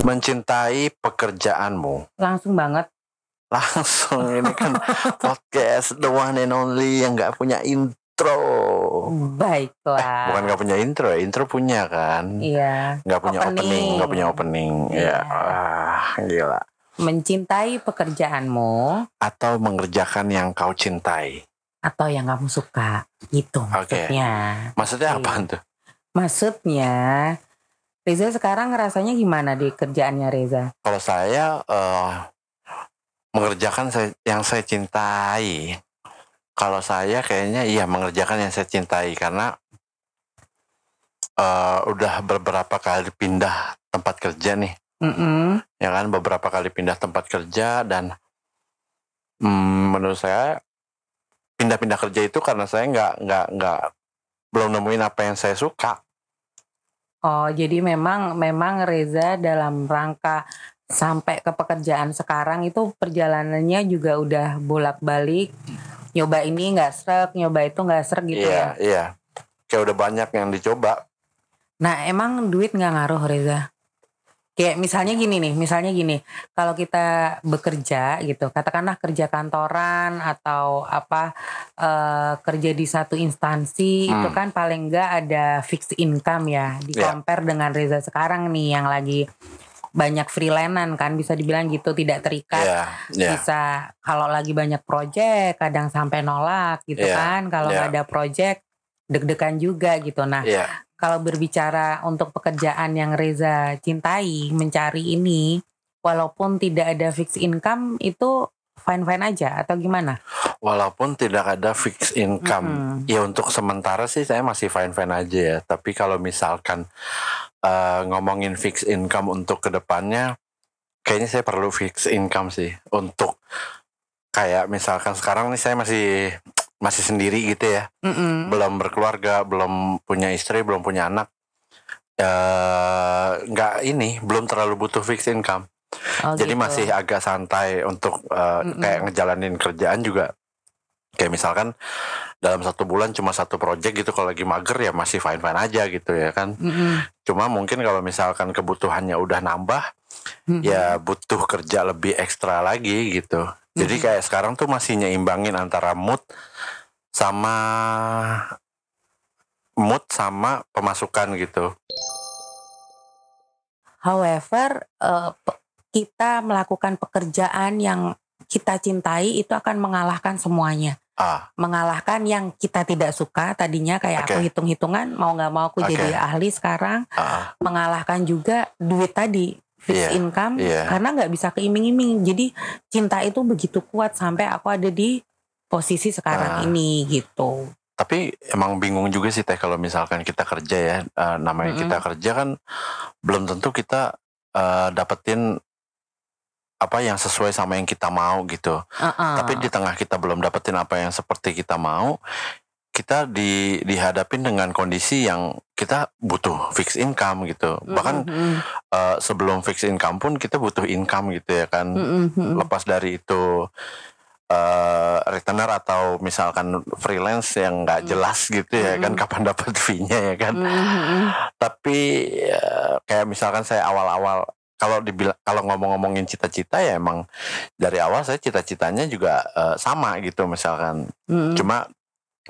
Mencintai pekerjaanmu. Langsung banget. Langsung ini kan podcast the one and only yang nggak punya intro. Baiklah. Bukan nggak punya intro, ya, intro punya kan. Iya. Nggak punya opening, nggak punya opening. Iya. Ya, ah, gila. Mencintai pekerjaanmu Atau mengerjakan yang kau cintai. atau yang kamu suka. Gitu Oke. maksudnya. Maksudnya Oke. apa tuh? Maksudnya Reza sekarang rasanya gimana di kerjaannya Reza? Kalau saya eh, mengerjakan yang saya cintai. Kalau saya kayaknya iya mengerjakan yang saya cintai karena eh, udah beberapa kali pindah tempat kerja nih, Mm-mm. ya kan beberapa kali pindah tempat kerja dan mm, menurut saya pindah-pindah kerja itu karena saya nggak nggak nggak belum nemuin apa yang saya suka. Oh, jadi memang memang Reza dalam rangka sampai ke pekerjaan sekarang itu perjalanannya juga udah bolak-balik. Nyoba ini nggak serak, nyoba itu nggak serak gitu Iya ya. iya, kayak udah banyak yang dicoba. Nah, emang duit nggak ngaruh Reza? Kayak misalnya gini nih, misalnya gini, kalau kita bekerja gitu, katakanlah kerja kantoran atau apa eh, kerja di satu instansi Hmm. itu kan paling nggak ada fixed income ya, di Iya. compare dengan Reza sekarang nih yang lagi banyak freelanan kan bisa dibilang gitu tidak terikat Iya iya. bisa kalau lagi banyak project kadang sampai nolak gitu Iya, kan kalau nggak ada project deg-degan juga gitu nah Iya. kalau berbicara untuk pekerjaan yang Reza cintai, mencari ini, walaupun tidak ada fixed income itu fine-fine aja atau gimana? Walaupun tidak ada fixed income, Mm-mm. ya untuk sementara sih saya masih fine fine aja ya. Tapi kalau misalkan eh, ngomongin fixed income untuk ke depannya, kayaknya saya perlu fixed income sih untuk kayak misalkan sekarang nih saya masih masih sendiri gitu ya, Mm-mm. belum berkeluarga, belum punya istri, belum punya anak. eh nggak ini belum terlalu butuh fixed income Oh, jadi gitu. masih agak santai untuk uh, Mm-mm. kayak ngejalanin kerjaan juga kayak misalkan dalam satu bulan cuma satu project gitu kalau lagi mager ya masih fine fine aja gitu ya kan Mm-mm. cuma mungkin kalau misalkan kebutuhannya udah nambah Mm-mm. ya butuh kerja lebih ekstra lagi gitu jadi kayak sekarang tuh masih nyeimbangin antara mood sama mood sama pemasukan gitu However, eh, kita melakukan pekerjaan yang kita cintai itu akan mengalahkan semuanya. ah Mengalahkan yang kita tidak suka tadinya kayak aku Oke. hitung-hitungan mau nggak mau aku Oke. jadi ahli sekarang ah mengalahkan juga duit tadi fixed Iya, income iya. karena nggak bisa keiming-iming jadi cinta itu begitu kuat sampai aku ada di posisi sekarang Ah. ini gitu tapi emang bingung juga sih teh kalau misalkan kita kerja ya eh, namanya Mm-mm. kita kerja kan belum tentu kita eh, dapetin apa yang sesuai sama yang kita mau gitu Uh-uh. tapi di tengah kita belum dapetin apa yang seperti kita mau kita di dihadapin dengan kondisi yang kita butuh fixed income gitu bahkan Mm-mm, eh, sebelum fixed income pun kita butuh income gitu ya kan mm-mm. lepas dari itu eh retainer atau misalkan freelance yang nggak Hmm. jelas gitu ya kan Mm-mm. kapan dapat fee-nya ya kan Mm-mm. tapi ya, kayak misalkan saya awal-awal kalau dibilang kalau ngomong-ngomongin cita-cita ya emang dari awal saya cita-citanya juga eh, sama gitu misalkan Mm-mm. cuma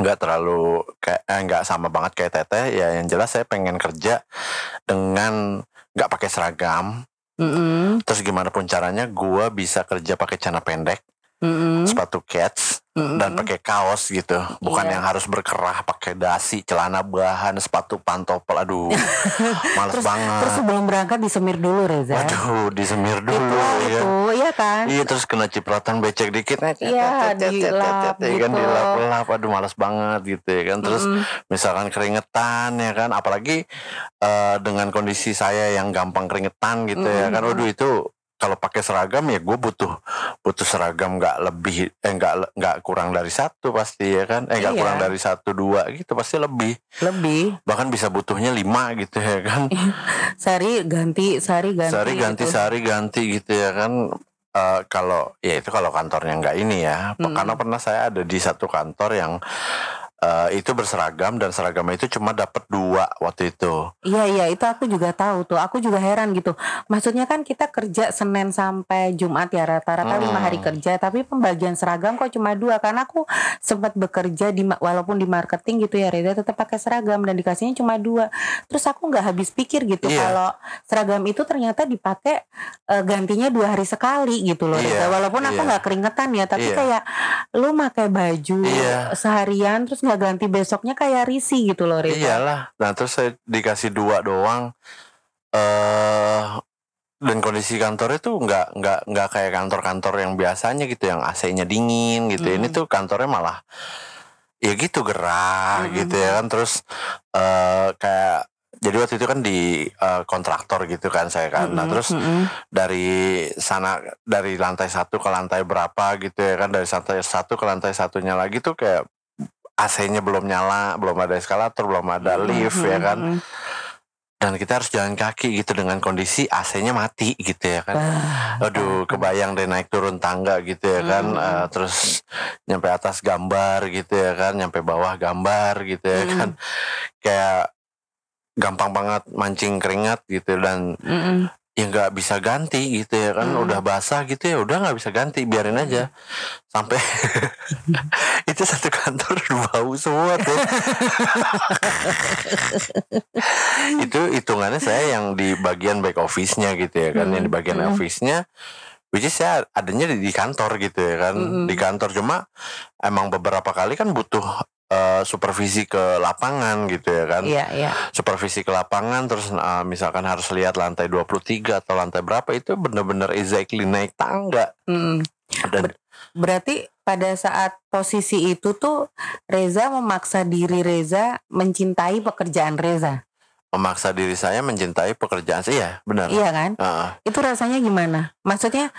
nggak terlalu kayak eh, nggak sama banget kayak teteh. Ya yang jelas saya pengen kerja dengan nggak pakai seragam. Mm-mm. terus gimana pun caranya gua bisa kerja pakai celana pendek Mm-mm. sepatu cats Mm-mm. dan pakai kaos gitu bukan Iya. yang harus berkerah pakai dasi celana bahan sepatu pantopel aduh males Terus- banget Terus sebelum berangkat disemir dulu Reza. waduh disemir dulu itu, ya itu, iya kan? iya terus kena cipratan becek dikit Iya, dilap ya kan gitu. dilap-lap aduh males banget gitu ya kan terus misalkan keringetan ya kan apalagi eh, dengan kondisi saya yang gampang keringetan gitu ya kan waduh itu kalau pakai seragam ya gue butuh butuh seragam nggak lebih eh nggak nggak kurang dari satu pasti ya kan? Eh nggak Iya. kurang dari satu dua gitu pasti lebih. Lebih. Bahkan bisa butuhnya lima gitu ya kan? Sehari ganti sehari ganti sehari ganti gitu. sehari ganti gitu ya kan? Eh, kalau ya itu kalau kantornya nggak ini ya. Mm-mm. karena pernah saya ada di satu kantor yang eh, itu berseragam dan seragamnya itu cuma dapat dua waktu itu. Iya iya itu aku juga tahu tuh. Aku juga heran gitu. Maksudnya kan kita kerja Senin sampai Jumat ya rata-rata lima Hmm. hari kerja. Tapi pembagian seragam kok cuma dua. Karena aku sempat bekerja di walaupun di marketing gitu ya Reza tetap pakai seragam dan dikasihnya cuma dua. Terus aku nggak habis pikir gitu Iya. kalau seragam itu ternyata dipakai eh, gantinya dua hari sekali gitu loh Reza. Iya, Walaupun aku iya. nggak keringetan ya. Tapi Iya. kayak lu pakai baju Iya. seharian terus nggak ganti besoknya kayak risih gitu loh Reza. Iyalah. Nah terus saya dikasih dua doang. eh dan kondisi kantornya tuh nggak nggak nggak kayak kantor-kantor yang biasanya gitu yang AC-nya dingin gitu. Ini Mm. tuh kantornya malah ya gitu gerah Mm-mm. gitu ya kan. Terus eh kayak jadi waktu itu kan di eh, kontraktor gitu kan saya kan. Nah Mm-mm, terus mm-mm. dari sana dari lantai satu ke lantai berapa gitu ya kan dari lantai satu ke lantai satunya lagi tuh kayak AC-nya belum nyala, belum ada eskalator, belum ada lift ya kan. Mm-mm. Dan kita harus jalan kaki gitu dengan kondisi AC-nya mati gitu ya kan. Ah, Aduh, kebayang deh naik turun tangga gitu ya kan. Mm. Eh, terus nyampe atas gambar gitu ya kan, nyampe bawah gambar gitu ya Mm. kan. Kayak gampang banget mancing keringat gitu dan Mm-mm. Ya nggak bisa ganti gitu ya kan Mm. udah basah gitu ya udah nggak bisa ganti biarin aja sampai itu satu kantor bau semua tuh itu hitungannya saya yang di bagian back office-nya gitu ya kan yang di bagian Mm. office-nya which is saya adanya di, di kantor gitu ya kan Mm-mm. di kantor cuma emang beberapa kali kan butuh eh, supervisi ke lapangan gitu ya kan Iya, iya. supervisi ke lapangan terus uh, misalkan harus lihat lantai 23 atau lantai berapa itu bener-bener exactly naik tangga Mm. dan Berarti pada saat posisi itu tuh Reza memaksa diri Reza mencintai pekerjaan Reza. memaksa diri saya mencintai pekerjaan saya benar Iya kan? Heeh. Itu rasanya gimana? Maksudnya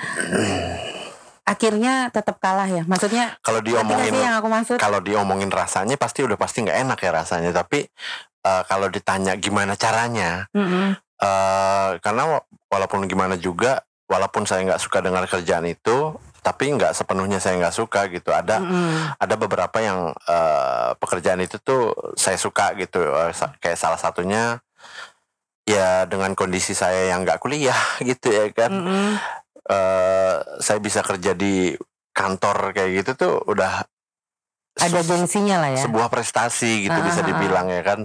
akhirnya tetap kalah ya. Maksudnya kalau diomongin yang aku maksud? kalau diomongin rasanya pasti udah pasti nggak enak ya rasanya tapi uh, kalau ditanya gimana caranya Mm-mm. uh, karena wa- walaupun gimana juga walaupun saya nggak suka dengan kerjaan itu tapi nggak sepenuhnya saya nggak suka gitu ada Mm-mm. ada beberapa yang eh, pekerjaan itu tuh saya suka gitu sa- kayak salah satunya ya dengan kondisi saya yang nggak kuliah gitu ya kan Mm-mm. Eh, saya bisa kerja di kantor kayak gitu tuh udah Ada gengsinya lah ya. sebuah prestasi gitu Ah, bisa ah, ah. dibilang ya kan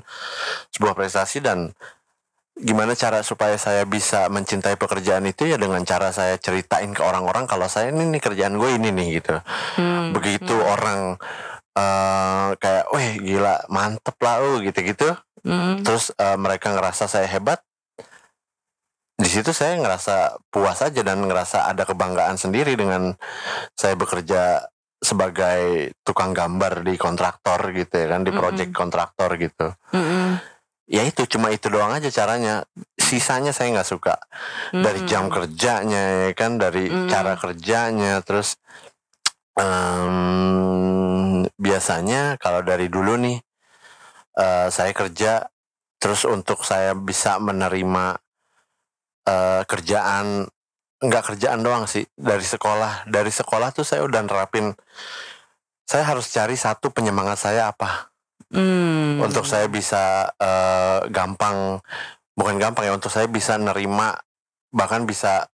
sebuah prestasi dan gimana cara supaya saya bisa mencintai pekerjaan itu ya dengan cara saya ceritain ke orang-orang kalau saya ini nih kerjaan gue ini nih gitu Hmm. begitu orang eh kayak weh gila mantep lah lu gitu-gitu Mm-mm. terus eh, mereka ngerasa saya hebat di situ saya ngerasa puas aja dan ngerasa ada kebanggaan sendiri dengan saya bekerja sebagai tukang gambar di kontraktor gitu ya kan di project kontraktor gitu Mm-mm. ya itu cuma itu doang aja caranya sisanya saya nggak suka dari Mm-mm. jam kerjanya ya kan dari Mm. cara kerjanya terus em, biasanya kalau dari dulu nih eh, saya kerja terus untuk saya bisa menerima eh, kerjaan nggak kerjaan doang sih dari sekolah dari sekolah tuh saya udah nerapin saya harus cari satu penyemangat saya apa Mm. untuk saya bisa eh, gampang bukan gampang ya untuk saya bisa nerima bahkan bisa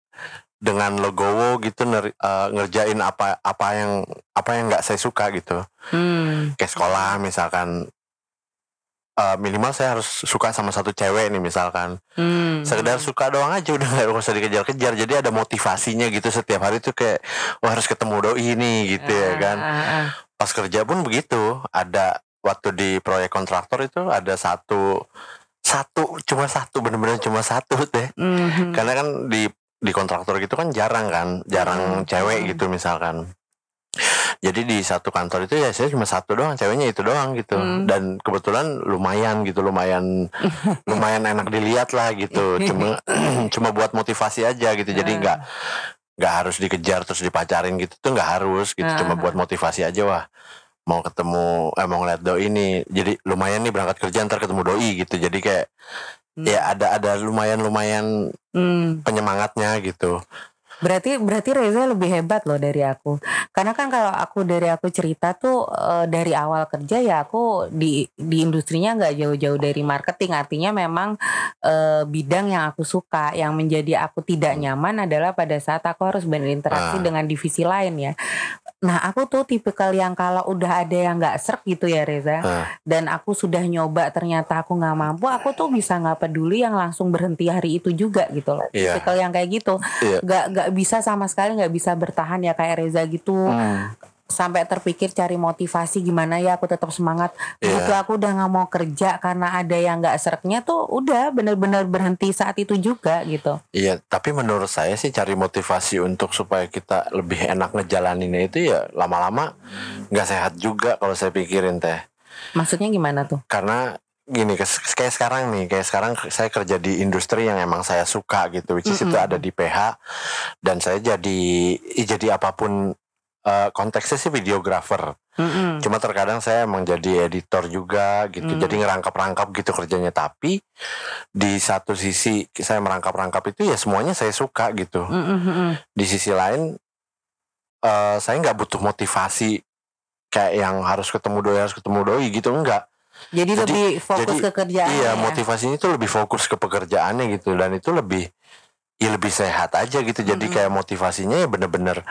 dengan logowo gitu neri- eh, ngerjain apa apa yang apa yang nggak saya suka gitu Mm. kayak sekolah misalkan eh, minimal saya harus suka sama satu cewek nih misalkan Mm. sekedar suka doang aja udah nggak usah dikejar-kejar jadi ada motivasinya gitu setiap hari tuh kayak wah harus ketemu doi nih gitu ya kan Ah, ah, ah. pas kerja pun begitu ada waktu di proyek kontraktor itu ada satu satu cuma satu bener-bener cuma satu deh Mhm. karena kan di di kontraktor gitu kan jarang kan jarang Hmm. cewek Hmm. gitu misalkan jadi di satu kantor itu ya saya cuma satu doang ceweknya itu doang gitu Hmm. dan kebetulan lumayan gitu lumayan lumayan enak dilihat lah gitu cuma cuma buat motivasi aja gitu jadi Ah. nggak nggak harus dikejar terus dipacarin gitu tuh nggak harus gitu cuma Ah. buat motivasi aja wah mau ketemu eh mau ngeliat doi ini jadi lumayan nih berangkat kerja ntar ketemu doi gitu jadi kayak Hmm. ya ada ada lumayan lumayan Mm. penyemangatnya gitu Berarti berarti Reza lebih hebat loh dari aku. Karena kan kalau aku dari aku cerita tuh uh, dari awal kerja ya aku di di industrinya nggak jauh-jauh dari marketing. Artinya memang uh, bidang yang aku suka. Yang menjadi aku tidak nyaman adalah pada saat aku harus berinteraksi ah. dengan divisi lain ya. Nah aku tuh tipikal yang kalau udah ada yang nggak serp gitu ya Reza, uh. dan aku sudah nyoba ternyata aku nggak mampu, aku tuh bisa nggak peduli yang langsung berhenti hari itu juga gitu loh. Yeah. Tipikal yang kayak gitu, yeah. nggak nggak bisa sama sekali nggak bisa bertahan ya kayak Reza gitu. Hmm sampai terpikir cari motivasi gimana ya aku tetap semangat yeah. begitu aku udah nggak mau kerja karena ada yang nggak seretnya tuh udah bener-bener berhenti saat itu juga gitu iya tapi menurut saya sih cari motivasi untuk supaya kita lebih enak ngejalaninnya itu ya lama-lama nggak sehat juga kalau saya pikirin teh maksudnya gimana tuh karena gini kayak sekarang nih kayak sekarang saya kerja di industri yang emang saya suka gitu which is mm -hmm. itu ada di PH dan saya jadi jadi apa pun uh, konteksnya sih videografer. Mm-hmm. Cuma terkadang saya emang jadi editor juga gitu. Mm. Jadi ngerangkap-rangkap gitu kerjanya. Tapi di satu sisi saya merangkap-rangkap itu ya semuanya saya suka gitu. Mm-hmm. Di sisi lain uh, saya nggak butuh motivasi kayak yang harus ketemu doi harus ketemu doi gitu enggak. Jadi, jadi lebih fokus jadi, ke kerjaan. Iya, ya? motivasinya itu lebih fokus ke pekerjaannya gitu dan itu lebih ya lebih sehat aja gitu. Jadi mm-hmm. kayak motivasinya ya bener-bener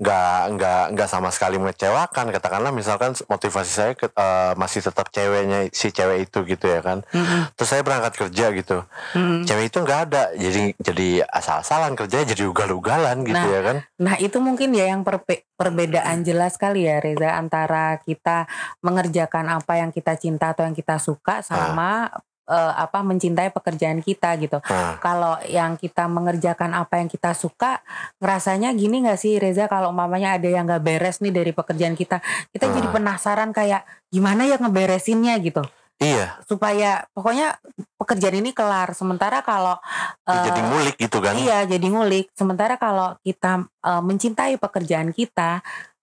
nggak nggak nggak sama sekali mengecewakan. Katakanlah misalkan motivasi saya ke, uh, masih tetap ceweknya si cewek itu gitu ya kan. Mm-hmm. terus saya berangkat kerja gitu. Mm-hmm. cewek itu nggak ada. Jadi jadi asal-asalan kerja jadi ugal-ugalan gitu nah, ya kan. nah itu mungkin ya yang perbe- perbedaan jelas kali ya Reza antara kita mengerjakan apa yang kita cinta atau yang kita suka sama ah uh, apa mencintai pekerjaan kita gitu. Hmm. Kalau yang kita mengerjakan apa yang kita suka, rasanya gini nggak sih Reza kalau mamanya ada yang nggak beres nih dari pekerjaan kita, kita hmm. jadi penasaran kayak gimana ya ngeberesinnya gitu. Iya. Supaya pokoknya pekerjaan ini kelar. Sementara kalau uh, jadi ngulik gitu kan? Iya, jadi ngulik. Sementara kalau kita uh, mencintai pekerjaan kita,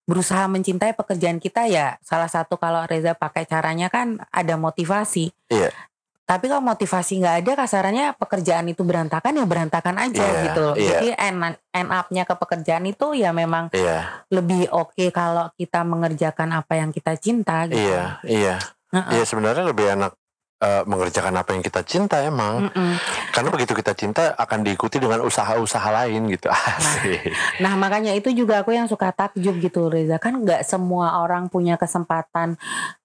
berusaha mencintai pekerjaan kita ya salah satu kalau Reza pakai caranya kan ada motivasi. Iya. Tapi kalau motivasi nggak ada kasarannya pekerjaan itu berantakan ya berantakan aja yeah, gitu. Yeah. Jadi end, end up-nya ke pekerjaan itu ya memang yeah. lebih oke okay kalau kita mengerjakan apa yang kita cinta gitu. Iya, iya. Uh -uh. Iya sebenarnya lebih enak uh, mengerjakan apa yang kita cinta emang. Mm -mm. Karena begitu kita cinta akan diikuti dengan usaha-usaha lain gitu. Nah, nah makanya itu juga aku yang suka takjub gitu Reza. Kan nggak semua orang punya kesempatan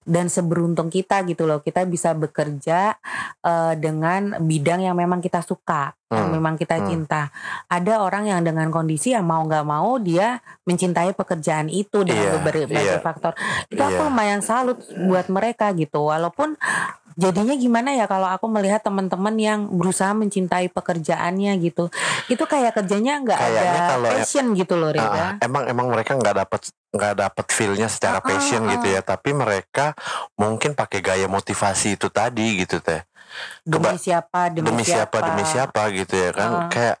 dan seberuntung kita gitu loh. Kita bisa bekerja uh, dengan bidang yang memang kita suka. Hmm. Yang memang kita hmm. cinta. Ada orang yang dengan kondisi yang mau nggak mau dia mencintai pekerjaan itu dengan yeah, beberapa yeah, faktor. Itu yeah. aku iya. lumayan salut buat mereka gitu. Walaupun jadinya gimana ya kalau aku melihat teman-teman yang berusaha mencintai pekerjaannya gitu itu kayak kerjanya nggak ada kalau passion ya, gitu loh Rida. Uh, emang emang mereka nggak dapat nggak dapat feelnya secara uh, passion uh, uh. gitu ya tapi mereka mungkin pakai gaya motivasi itu tadi gitu teh demi siapa demi, demi siapa, siapa demi siapa gitu ya kan uh. kayak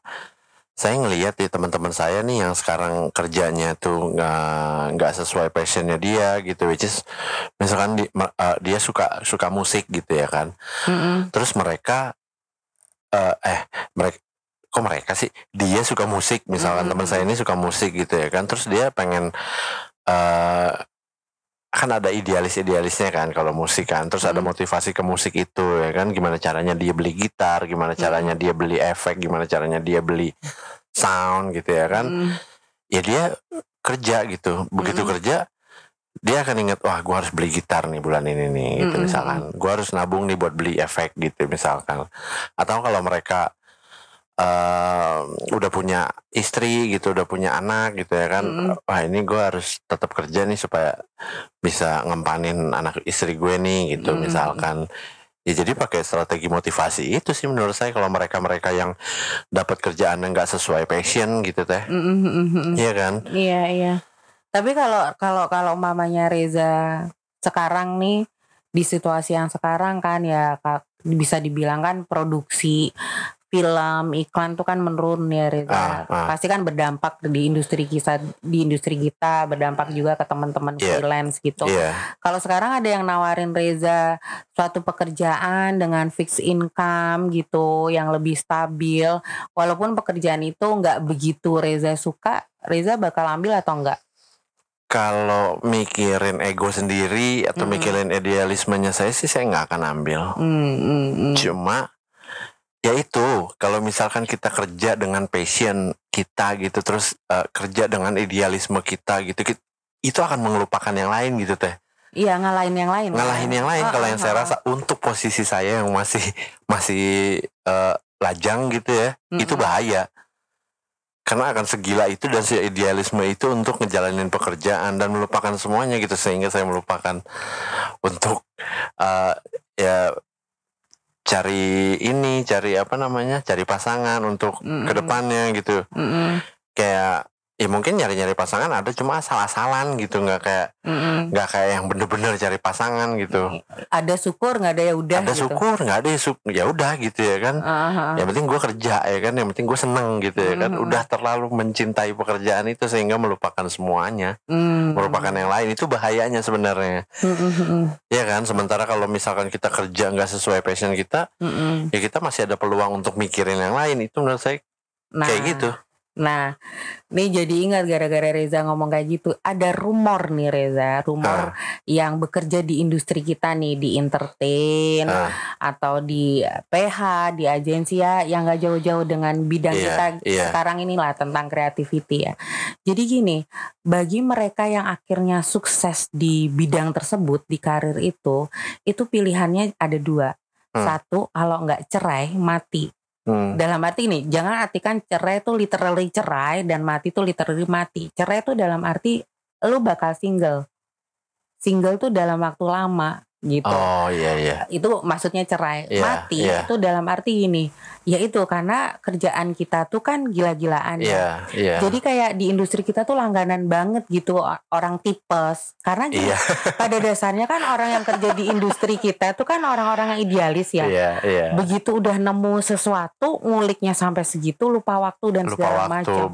saya ngelihat ya teman-teman saya nih yang sekarang kerjanya tuh nggak nggak sesuai passionnya dia gitu which is misalkan di, uh, dia suka suka musik gitu ya kan mm-hmm. terus mereka uh, eh mereka kok mereka sih dia suka musik misalkan mm-hmm. teman saya ini suka musik gitu ya kan terus dia pengen uh, kan ada idealis-idealisnya kan kalau musik kan terus hmm. ada motivasi ke musik itu ya kan gimana caranya dia beli gitar gimana caranya dia beli efek gimana caranya dia beli sound gitu ya kan hmm. ya dia kerja gitu begitu hmm. kerja dia akan ingat wah gue harus beli gitar nih bulan ini nih gitu hmm. misalkan gue harus nabung nih buat beli efek gitu misalkan atau kalau mereka uh, udah punya istri gitu, udah punya anak gitu ya kan. Mm. Wah ini gue harus tetap kerja nih supaya bisa ngempanin anak istri gue nih gitu mm. misalkan. Ya jadi pakai strategi motivasi itu sih menurut saya kalau mereka-mereka yang dapat kerjaan yang nggak sesuai passion gitu teh. Iya kan? Iya iya. Tapi kalau kalau kalau mamanya Reza sekarang nih di situasi yang sekarang kan ya bisa dibilang kan produksi film, iklan tuh kan menurun ya Reza. Ah, ah. Pasti kan berdampak di industri kita, di industri kita, berdampak juga ke teman-teman Iya. freelance gitu. Iya. Kalau sekarang ada yang nawarin Reza suatu pekerjaan dengan fixed income gitu, yang lebih stabil, walaupun pekerjaan itu nggak begitu Reza suka, Reza bakal ambil atau enggak? Kalau mikirin ego sendiri atau Mm-mm. mikirin idealismenya saya sih saya nggak akan ambil. Hmm, hmm, hmm. Cuma ya itu kalau misalkan kita kerja dengan passion kita gitu terus eh, kerja dengan idealisme kita gitu itu akan mengelupakan yang lain gitu teh. Iya ngalahin yang lain. kan? Ngalahin yang lain Ah, kalau ah, yang saya ah. rasa untuk posisi saya yang masih masih eh, lajang gitu ya, itu Mm-mm. bahaya. Karena akan segila itu dan si idealisme itu untuk ngejalanin pekerjaan dan melupakan semuanya gitu sehingga saya melupakan untuk eh, ya cari ini, cari apa namanya, cari pasangan untuk Mm-mm. ke depannya gitu. Mm-mm, Kayak ya mungkin nyari-nyari pasangan ada cuma asal-asalan gitu nggak kayak nggak kayak yang bener-bener cari pasangan gitu. Ada syukur nggak ada ya udah ada gitu. syukur nggak ada ya udah gitu ya kan. Ah. Yang penting gue kerja ya kan, yang penting gue seneng gitu ya kan. Mhm. Udah terlalu mencintai pekerjaan itu sehingga melupakan semuanya, Hmm. melupakan yang lain itu bahayanya sebenarnya. Hmm, hmm, hmm, Ya kan, sementara kalau misalkan kita kerja nggak sesuai passion kita, hmm, hmm. ya kita masih ada peluang untuk mikirin yang lain. Itu menurut saya Nah, kayak gitu. Nah, nih jadi ingat gara-gara Reza ngomong kayak gitu, ada rumor nih Reza, rumor yang bekerja di industri kita nih di entertain Ah, atau di PH, di agensi ya yang gak jauh-jauh dengan bidang Iya, kita iya. sekarang inilah tentang creativity ya. Jadi gini, bagi mereka yang akhirnya sukses di bidang tersebut di karir itu, itu pilihannya ada dua. Hmm. Satu, kalau nggak cerai mati. Hmm, Dalam arti ini, jangan artikan cerai itu literally cerai dan mati itu literally mati. Cerai itu dalam arti lu bakal single. Single tuh dalam waktu lama gitu. Oh iya iya. Itu maksudnya cerai. Iya, mati iya. itu dalam arti gini. Ya itu karena kerjaan kita tuh kan gila-gilaan ya. Iya iya. Jadi kayak di industri kita tuh langganan banget gitu orang tipes. Karena Iya pada dasarnya kan orang yang kerja di industri kita tuh kan orang-orang yang idealis ya iya iya. begitu udah nemu sesuatu nguliknya sampai segitu lupa waktu dan Lupa segala macam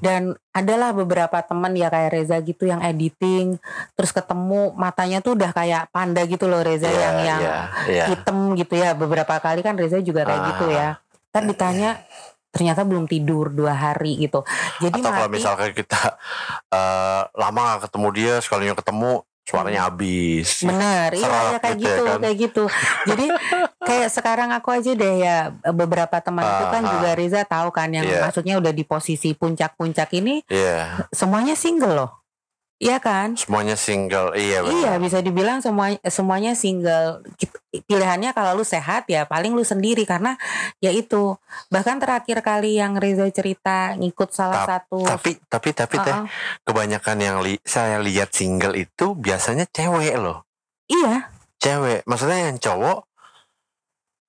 dan adalah beberapa teman ya kayak Reza gitu yang editing terus ketemu matanya tuh udah kayak panda gitu loh Reza Iya yang yang iya iya. hitam gitu ya beberapa kali kan Reza juga kayak Ah. gitu ya kan ditanya ternyata belum tidur dua hari gitu jadi Atau kalau misalkan kita eh, lama gak ketemu dia, sekalinya ketemu suaranya habis. Bener, iya, iya kayak gitu ya gitu, kan. kayak gitu. Jadi kayak sekarang aku aja deh ya beberapa teman itu kan Ah, juga Riza tahu kan yang Iya. maksudnya udah di posisi puncak-puncak ini Iya, semuanya single loh. Iya kan? semuanya single. Iya benar. Iya bisa dibilang semua semuanya single. Pilihannya kalau lu sehat ya paling lu sendiri karena ya itu. Bahkan terakhir kali yang Reza cerita ngikut salah satu Tapi tapi tapi teh Uh-uh. kebanyakan yang li- saya lihat single itu biasanya cewek loh. Iya, Cewek. Maksudnya yang cowok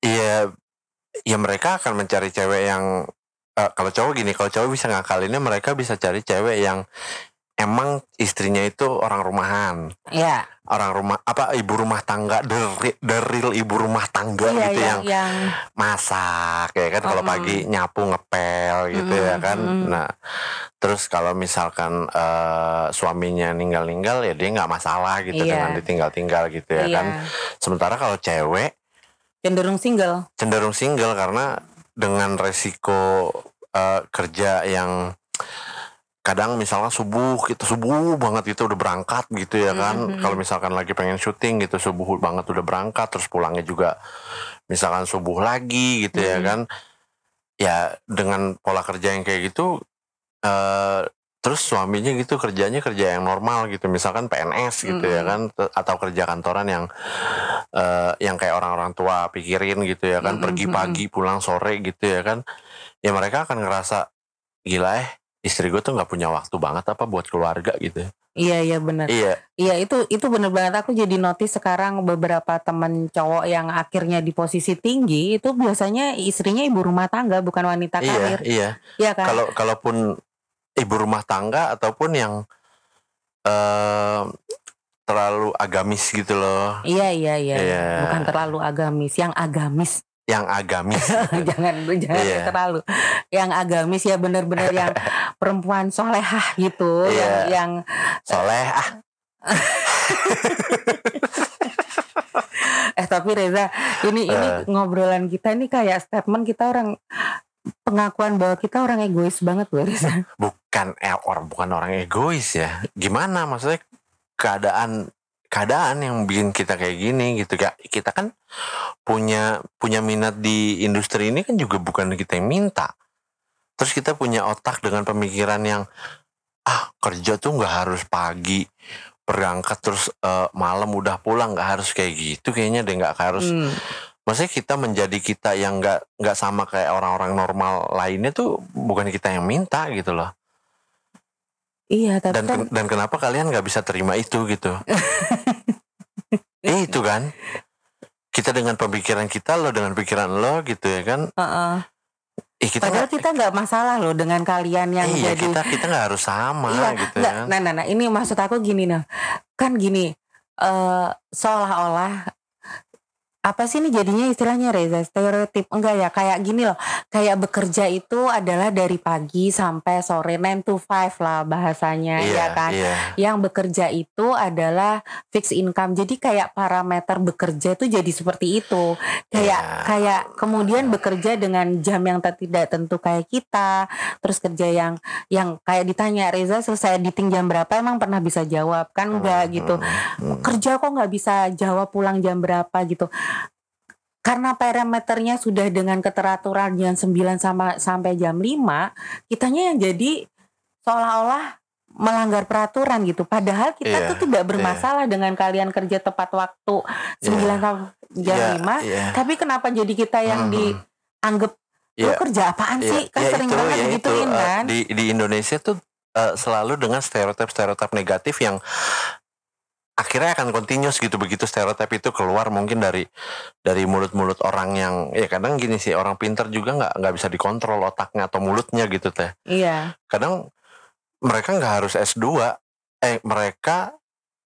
Iya ya mereka akan mencari cewek yang eh, kalau cowok gini, kalau cowok bisa ngakalinnya mereka bisa cari cewek yang emang istrinya itu orang rumahan. iya. orang rumah apa ibu rumah tangga dari real ibu rumah tangga Iya gitu yang yang yang masak ya kan kalau Mm-mm. pagi nyapu ngepel gitu ya Mm-mm, kan mm-mm. nah terus kalau misalkan eh, suaminya ninggal-ninggal ya dia nggak masalah gitu Iya. dengan ditinggal-tinggal gitu ya iya, kan sementara kalau cewek cenderung single. cenderung single karena dengan resiko eh, kerja yang kadang misalnya subuh kita subuh banget gitu udah berangkat gitu ya kan Mhm. kalau misalkan lagi pengen syuting gitu subuh banget udah berangkat terus pulangnya juga misalkan subuh lagi gitu ya Mhm. kan ya dengan pola kerja yang kayak gitu eh terus suaminya gitu kerjanya kerja yang normal gitu misalkan PNS gitu ya Mhm. kan Te- atau kerja kantoran yang eh yang kayak orang-orang tua pikirin gitu ya kan Mhm, pergi pagi pulang sore gitu ya kan ya mereka akan ngerasa gila eh istri gue tuh nggak punya waktu banget apa buat keluarga gitu Iya iya benar. iya Iya itu itu benar banget aku jadi notice sekarang beberapa teman cowok yang akhirnya di posisi tinggi itu biasanya istrinya ibu rumah tangga bukan wanita iya karir. iya Iya kan? kalau kalaupun ibu rumah tangga ataupun yang eh terlalu agamis gitu loh Iya iya iya. Iya. Bukan terlalu agamis, yang agamis. Yang agamis. jangan jangan Iya. terlalu yang agamis ya bener-bener yang perempuan solehah gitu Iya. yang yang Soleh ah. eh tapi Reza ini ini Eh. ngobrolan kita ini kayak statement kita orang pengakuan bahwa kita orang egois banget loh Reza bukan eh, orang bukan orang egois ya. Gimana maksudnya keadaan keadaan yang bikin kita kayak gini gitu kayak kita kan punya punya minat di industri ini kan juga bukan kita yang minta. Terus kita punya otak dengan pemikiran yang ah kerja tuh nggak harus pagi berangkat terus eh, malam udah pulang nggak harus kayak gitu kayaknya deh nggak harus Hmm. maksudnya kita menjadi kita yang nggak nggak sama kayak orang-orang normal lainnya tuh bukan kita yang minta gitu loh iya tapi dan kan dan kenapa kalian nggak bisa terima itu gitu? Eh, itu kan. Kita dengan pemikiran kita lo dengan pikiran lo gitu ya kan. Heeh. eh kita padahal nggak- kita nggak masalah loh dengan kalian yang iya jadi kita kita nggak harus sama Iya, gitu nggak, kan nah, nah, nah, ini maksud aku gini nah, kan gini, eh seolah-olah apa sih ini jadinya istilahnya Reza? Stereotip? Enggak ya kayak gini loh. Kayak bekerja itu adalah dari pagi sampai sore 9 to 5 lah bahasanya iya ya kan? iya. Yang bekerja itu adalah fixed income. Jadi kayak parameter bekerja itu jadi seperti itu. Kayak Iya. kayak kemudian bekerja dengan jam yang tidak tentu kayak kita. Terus kerja yang yang kayak ditanya Reza selesai editing jam berapa? Emang pernah bisa jawab? Kan enggak gitu. Hmm, hmm. kerja kok nggak bisa jawab pulang jam berapa? gitu karena parameternya sudah dengan keteraturan jam 9 sama sampai jam 5 kitanya yang jadi seolah-olah melanggar peraturan gitu padahal kita Iya, tuh tidak bermasalah dengan kalian kerja tepat waktu 9 Iya. sampai jam Iya, 5 iya. tapi kenapa jadi kita yang Hmm. dianggap lu Iya. kerja apaan Iya, sih kan ya sering itu, banget itu, digituin eh, kan di di Indonesia tuh eh, selalu dengan stereotip-stereotip negatif yang akhirnya akan continuous gitu begitu stereotip itu keluar mungkin dari dari mulut-mulut orang yang ya kadang gini sih orang pintar juga nggak nggak bisa dikontrol otaknya atau mulutnya gitu teh. Iya. Kadang mereka nggak harus S2 eh mereka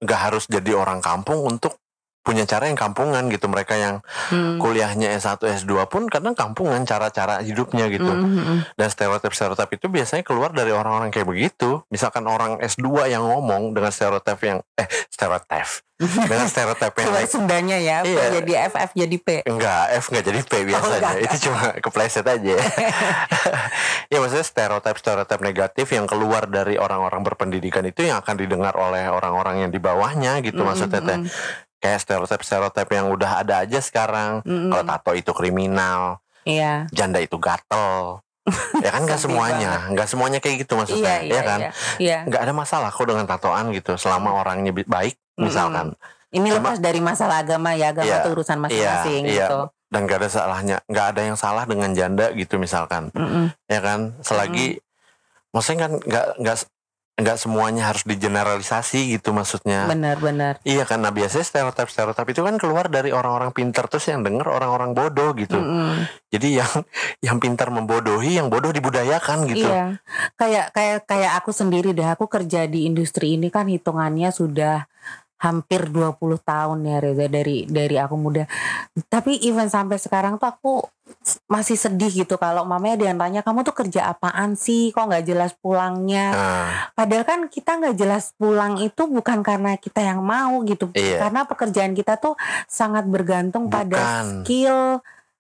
nggak harus jadi orang kampung untuk punya cara yang kampungan gitu mereka yang Hmm. kuliahnya S1 S2 pun kadang kampungan cara-cara hidupnya gitu Hmm, hmm, hmm. dan stereotip-stereotip itu biasanya keluar dari orang-orang kayak begitu. Misalkan orang S2 yang ngomong dengan stereotip yang eh stereotip. dengan stereotip yang lain. Sundanya ya Iya. jadi FF jadi P Enggak, F enggak jadi P biasanya. enggak. itu cuma kepleset aja. ya maksudnya stereotip-stereotip negatif yang keluar dari orang-orang berpendidikan itu yang akan didengar oleh orang-orang yang di bawahnya gitu Mm, maksudnya teh. Mm, Kayak stereotip-stereotip yang udah ada aja sekarang. mm, mm. Kalau tato itu kriminal, Iya janda itu gatel. ya kan nggak Sedih semuanya, nggak semuanya kayak gitu Iya, maksudnya, iya, ya kan? iya. Iya. Nggak ada masalah kok dengan tatoan gitu, selama orangnya baik, misalkan, Ini Cuma- lepas dari masalah agama ya, agama Iya, itu urusan masing-masing iya, iya. gitu. dan nggak ada salahnya, nggak ada yang salah dengan janda gitu misalkan, Mm-mm. ya kan? Selagi, maksudnya kan nggak nggak nggak semuanya harus digeneralisasi gitu maksudnya. Benar-benar. Iya kan, nah biasanya stereotip-stereotip itu kan keluar dari orang-orang pintar terus yang denger orang-orang bodoh gitu. Mm-mm. Jadi yang yang pintar membodohi, yang bodoh dibudayakan gitu. Iya. Kayak kayak kayak aku sendiri deh, aku kerja di industri ini kan hitungannya sudah hampir 20 tahun ya Reza dari dari aku muda. Tapi even sampai sekarang tuh aku masih sedih gitu kalau mamanya dia tanya kamu tuh kerja apaan sih kok nggak jelas pulangnya Nah, Padahal kan kita nggak jelas pulang itu bukan karena kita yang mau gitu, Iya. karena pekerjaan kita tuh sangat bergantung pada Bukan. skill,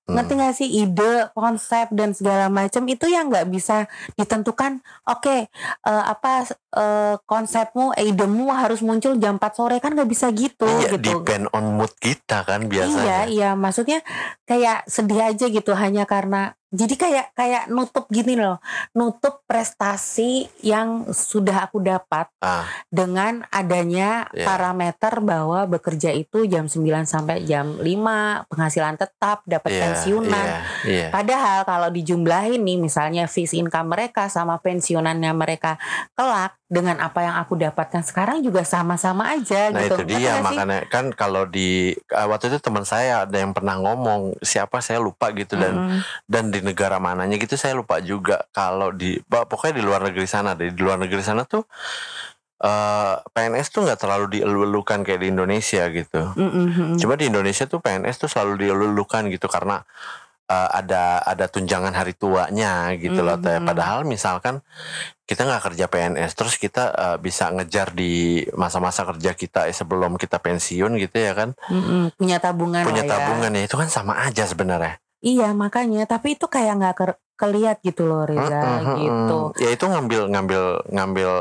hmm. ngerti nggak sih ide, konsep dan segala macam itu yang nggak bisa ditentukan. Oke, eh, apa eh, konsepmu, idemu harus muncul jam 4 sore kan nggak bisa gitu Iya, gitu. depend on mood kita kan Iya, biasanya. iya, maksudnya kayak sedih aja gitu hanya karena jadi kayak kayak nutup gini loh, nutup prestasi yang sudah aku dapat Ah, dengan adanya Iya. parameter bahwa bekerja itu jam 9 sampai jam 5, penghasilan tetap, dapat iya, pensiunan. Iya, iya. Padahal kalau dijumlahin nih misalnya fixed income mereka sama pensiunannya mereka kelak dengan apa yang aku dapatkan sekarang juga sama-sama aja Nah gitu. itu Ngerti dia sih? makanya kan kalau di eh, waktu itu teman saya ada yang pernah ngomong siapa saya lupa gitu dan Mm-mm. dan di negara mananya gitu saya lupa juga kalau di pokoknya di luar negeri sana di luar negeri sana tuh eh PNS tuh nggak terlalu dielu-elukan kayak di Indonesia gitu. Mm-mm, mm-mm. Coba di Indonesia tuh PNS tuh selalu dielu-elukan gitu karena eh, ada ada tunjangan hari tuanya gitu loh teh. Mhm. Padahal misalkan kita nggak kerja PNS terus kita eh, bisa ngejar di masa-masa kerja kita eh, sebelum kita pensiun gitu ya kan Mm-mm, punya tabungan punya lah ya. tabungan ya itu kan sama aja sebenarnya Iya makanya, tapi itu kayak nggak ke- keliat gitu loh Reza Mm-mm, mm-mm. gitu. ya itu ngambil ngambil ngambil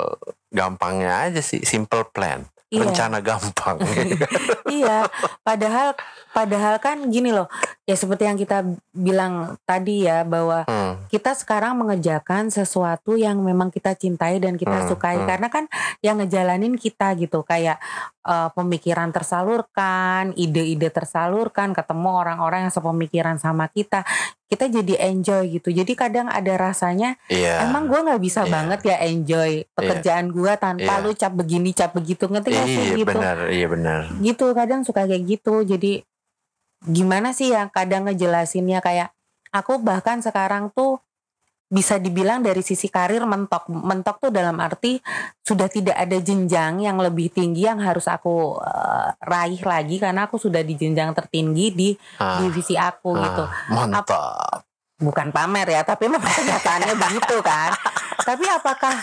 gampangnya aja sih simple plan Iya. rencana gampang. Iya, padahal padahal kan gini loh, ya seperti yang kita bilang tadi ya bahwa Hmm, kita sekarang mengerjakan sesuatu yang memang kita cintai dan kita Hmm, sukai. hmm. karena kan yang ngejalanin kita gitu. Kayak eh, pemikiran tersalurkan, ide-ide tersalurkan, ketemu orang-orang yang sepemikiran sama kita, kita jadi enjoy gitu. Jadi kadang ada rasanya iya. Emang gue nggak bisa Iya. banget ya enjoy pekerjaan gue tanpa Iya. lu cap begini cap begitu. Ngerti gak sih? Iya gitu. benar. Iya benar. Gitu kadang suka kayak gitu. Jadi gimana sih yang kadang ngejelasinnya? Kayak aku bahkan sekarang tuh bisa dibilang dari sisi karir mentok. Mentok tuh dalam arti sudah tidak ada jenjang yang lebih tinggi yang harus aku eh, raih lagi karena aku sudah di jenjang tertinggi di Ah, divisi aku gitu. Ah, mantap bukan pamer ya tapi memang kenyataannya begitu kan. Tapi apakah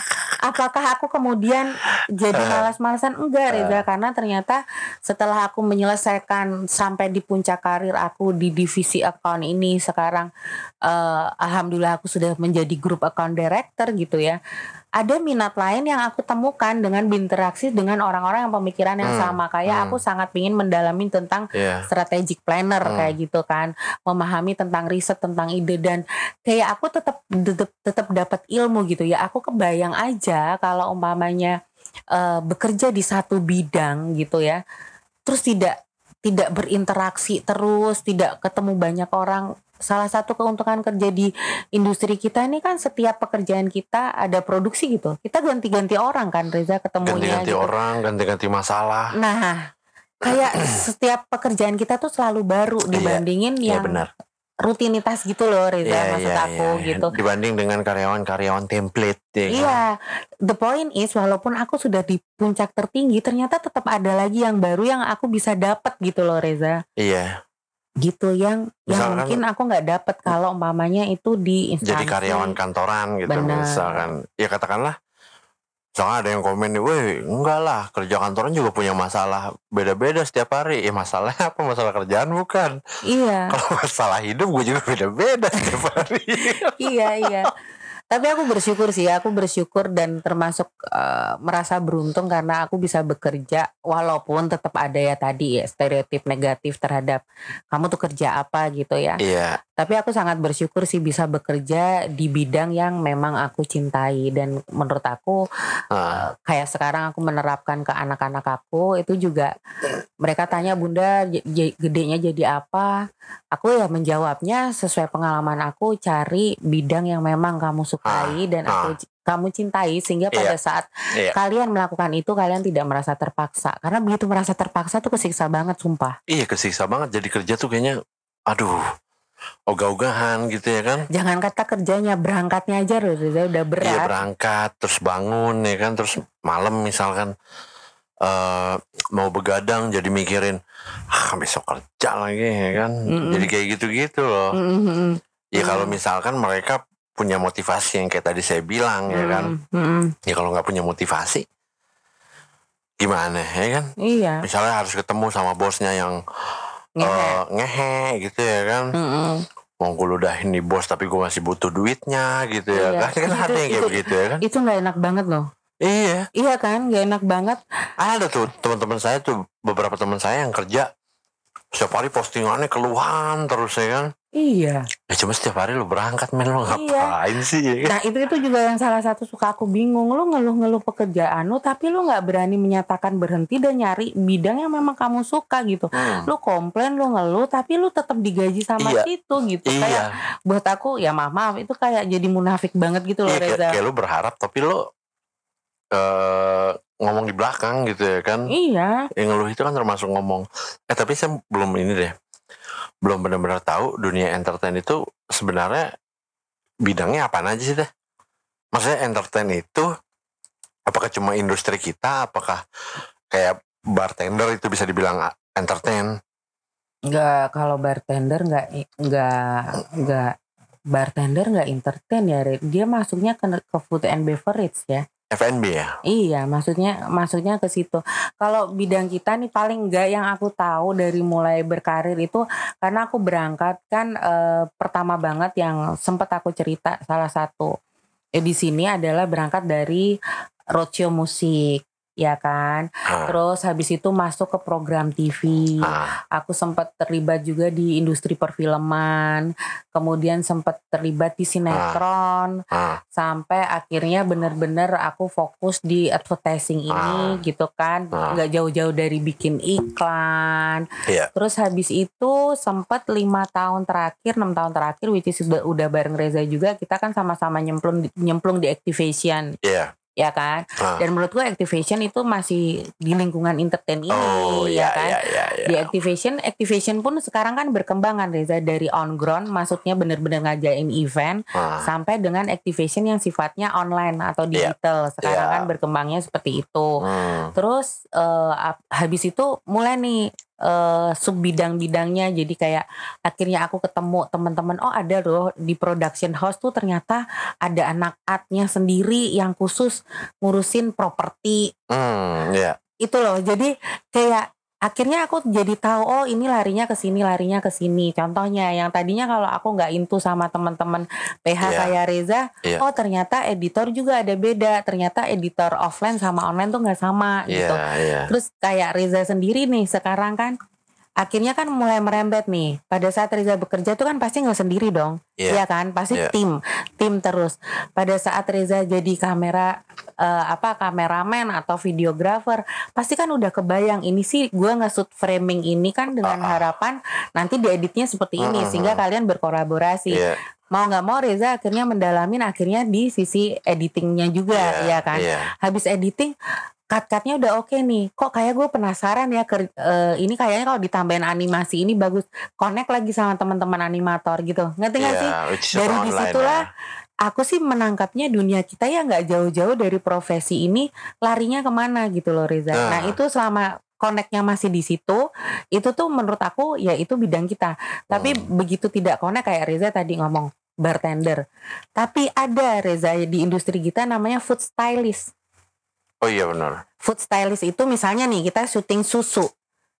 apakah aku kemudian jadi Eh. malas-malasan? Enggak Reza karena ternyata setelah aku menyelesaikan sampai di puncak karir aku di divisi account ini sekarang eh, alhamdulillah aku sudah menjadi group account director gitu ya ada minat lain yang aku temukan dengan berinteraksi dengan orang-orang yang pemikiran yang Hmm, sama kayak hmm. aku sangat ingin mendalami tentang Iya. strategic planner Hmm. kayak gitu kan memahami tentang riset tentang ide dan kayak aku tetap tetap tetap dapat ilmu gitu ya aku kebayang aja kalau umpamanya eh, bekerja di satu bidang gitu ya terus tidak tidak berinteraksi terus tidak ketemu banyak orang. Salah satu keuntungan kerja di industri kita ini kan setiap pekerjaan kita ada produksi gitu. Kita ganti-ganti orang kan Reza ketemunya ganti-ganti gitu. orang ganti-ganti masalah. Nah, kayak setiap pekerjaan kita tuh selalu baru dibandingin iya yang benar rutinitas gitu loh Reza Iya, maksud iya, aku iya. gitu. dibanding dengan karyawan-karyawan template ya kan? Iya, the point is walaupun aku sudah di puncak tertinggi, ternyata tetap ada lagi yang baru yang aku bisa dapat gitu loh Reza. iya Gitu yang yang Misalkan- mungkin aku nggak dapat kalau umpamanya itu di instansi. jadi karyawan kantoran gitu Benar. misalkan ya katakanlah misalkan ada yang komen nih, weh enggak lah kerja kantoran juga punya masalah beda-beda setiap hari. Ya masalahnya apa? Masalah kerjaan bukan. Iya, kalau masalah hidup gue juga beda-beda setiap hari. Iya, iya. Tapi aku bersyukur sih, aku bersyukur dan termasuk eh, merasa beruntung karena aku bisa bekerja walaupun tetap ada ya tadi ya stereotip negatif terhadap kamu tuh kerja apa gitu ya. iya Tapi aku sangat bersyukur sih bisa bekerja di bidang yang memang aku cintai dan menurut aku eh, kayak sekarang aku menerapkan ke anak-anak aku itu juga mereka tanya bunda gedenya jadi apa? Aku ya menjawabnya sesuai pengalaman aku cari bidang yang memang kamu sukai dan aku kamu cintai sehingga pada saat Iya. kalian melakukan itu kalian tidak merasa terpaksa karena begitu merasa terpaksa tuh kesiksa banget sumpah. iya kesiksa banget jadi kerja tuh kayaknya aduh ogah-ogahan gitu ya kan Jangan kata kerjanya berangkatnya aja loh udah berat. Iya berangkat terus bangun ya kan terus malam misalkan eh mau begadang jadi mikirin ah besok kerja lagi ya kan Mm-mm. jadi kayak gitu-gitu loh Mm, mm, mm. ya kalau Mm. misalkan mereka punya motivasi yang kayak tadi saya bilang ya kan Mm, mm, mm. ya kalau nggak punya motivasi gimana ya kan Iya. misalnya harus ketemu sama bosnya yang ngehe. eh, ngehe gitu ya kan Mm, mm. mau gue ludahin nih bos tapi gue masih butuh duitnya gitu ya Iya. kan kan yang kayak itu- begitu ya kan Itu nggak enak banget loh. iya Iya kan, gak enak banget. ada tuh teman-teman saya tuh beberapa teman saya yang kerja setiap hari postingannya keluhan terus ya kan Iya. ya cuma setiap hari lu berangkat men lu Iya. ngapain sih ya kan? Nah itu itu juga yang salah satu suka aku bingung. Lu ngeluh-ngeluh pekerjaan lu, tapi lu nggak berani menyatakan berhenti dan nyari bidang yang memang kamu suka gitu. Hmm. Lu komplain, lu ngeluh, tapi lu tetap digaji sama Iya. situ gitu. Kayak iya buat aku ya maaf maaf itu kayak jadi munafik banget gitu loh iya kayak, Reza. kayak lu berharap tapi lu eh ngomong di belakang gitu ya kan Iya. yang ngeluh itu kan termasuk ngomong eh tapi saya belum ini deh belum benar-benar tahu dunia entertain itu sebenarnya bidangnya apa aja sih deh maksudnya entertain itu apakah cuma industri kita apakah kayak bartender itu bisa dibilang a- entertain Enggak, kalau bartender enggak enggak enggak bartender enggak entertain ya. Dia masuknya ke, ke food and beverage ya. F&B ya? Iya, maksudnya maksudnya ke situ. Kalau bidang kita nih paling enggak yang aku tahu dari mulai berkarir itu karena aku berangkat kan eh, pertama banget yang sempat aku cerita salah satu eh, di sini adalah berangkat dari roadshow musik ya kan. Ah, Terus habis itu masuk ke program TV. ah, Aku sempat terlibat juga di industri perfilman. Kemudian sempat terlibat di sinetron ah, sampai akhirnya bener-bener aku fokus di advertising ini Ah. gitu kan. Ah. nggak jauh-jauh dari bikin iklan. Iya. Terus habis itu sempat lima tahun terakhir, enam tahun terakhir, which is udah, udah bareng Reza juga, kita kan sama-sama nyemplung nyemplung di activation, Iya. Ya kan? Ah. Dan menurut gue activation itu masih di lingkungan entertain ini, Oh, ya iya, kan? iya, iya, iya. Di activation, activation pun sekarang kan berkembang kan Reza dari on ground, maksudnya bener-bener ngajain event, Ah, sampai dengan activation yang sifatnya online atau Iya. digital. Sekarang Iya. kan berkembangnya seperti itu. hmm. Terus ap- habis itu mulai nih eh, sub bidang-bidangnya jadi kayak akhirnya aku ketemu teman-teman oh ada loh di production house tuh ternyata ada anak artnya sendiri yang khusus ngurusin properti. Hmm, iya. itu loh. Jadi kayak akhirnya aku jadi tahu oh ini larinya ke sini larinya ke sini contohnya yang tadinya kalau aku nggak into sama teman-teman PH Iya. kayak Reza Iya. oh ternyata editor juga ada beda ternyata editor offline sama online tuh nggak sama Iya, gitu iya. terus kayak Reza sendiri nih sekarang kan akhirnya kan mulai merembet nih pada saat Reza bekerja tuh kan pasti nggak sendiri dong Iya. Iya kan pasti Iya. tim tim terus pada saat Reza jadi kamera eh, apa kameramen atau videografer pasti kan udah kebayang ini sih gua nge-shoot framing ini kan dengan Ah, ah. harapan nanti dieditnya seperti ini Mm, mm, sehingga kalian berkolaborasi Iya, mau nggak mau Reza akhirnya mendalamin akhirnya di sisi editingnya juga iya, ya kan Iya. habis editing cut-cutnya udah oke nih. Kok kayak gue penasaran ya ker- eh, ini kayaknya kalau ditambahin animasi ini bagus connect lagi sama teman-teman animator gitu. Ngerti nggak sih? Iya, is Dari di situlah ya. aku sih menangkapnya dunia kita ya nggak jauh-jauh dari profesi ini larinya ke mana gitu loh Reza. Nah. nah itu selama connectnya masih di situ itu tuh menurut aku ya itu bidang kita. Tapi Hmm. begitu tidak connect kayak Reza tadi ngomong bartender. Tapi ada Reza di industri kita namanya food stylist Oh iya benar. food stylist itu misalnya nih kita syuting susu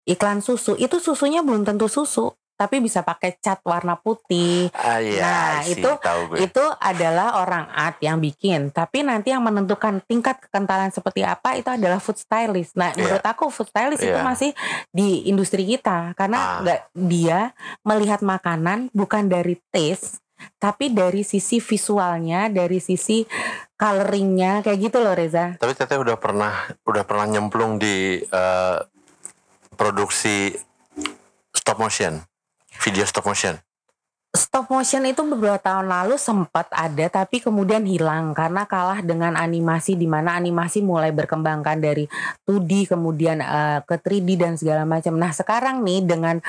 iklan susu itu susunya belum tentu susu tapi bisa pakai cat warna putih Ah iya, Nah, see. itu- itu adalah orang art yang bikin tapi nanti yang menentukan tingkat kekentalan seperti apa itu adalah food stylist nah Iya. menurut aku food stylist itu Iya. masih di industri kita karena Ah. nggak dia melihat makanan bukan dari taste tapi dari sisi visualnya dari sisi coloringnya kayak gitu loh Reza Tapi teteh udah pernah udah pernah nyemplung di eh, produksi stop motion, video stop motion. Stop motion itu beberapa tahun lalu sempat ada tapi kemudian hilang karena kalah dengan animasi di mana animasi mulai berkembangkan dari 2D kemudian eh, ke 3D dan segala macam. Nah, sekarang nih dengan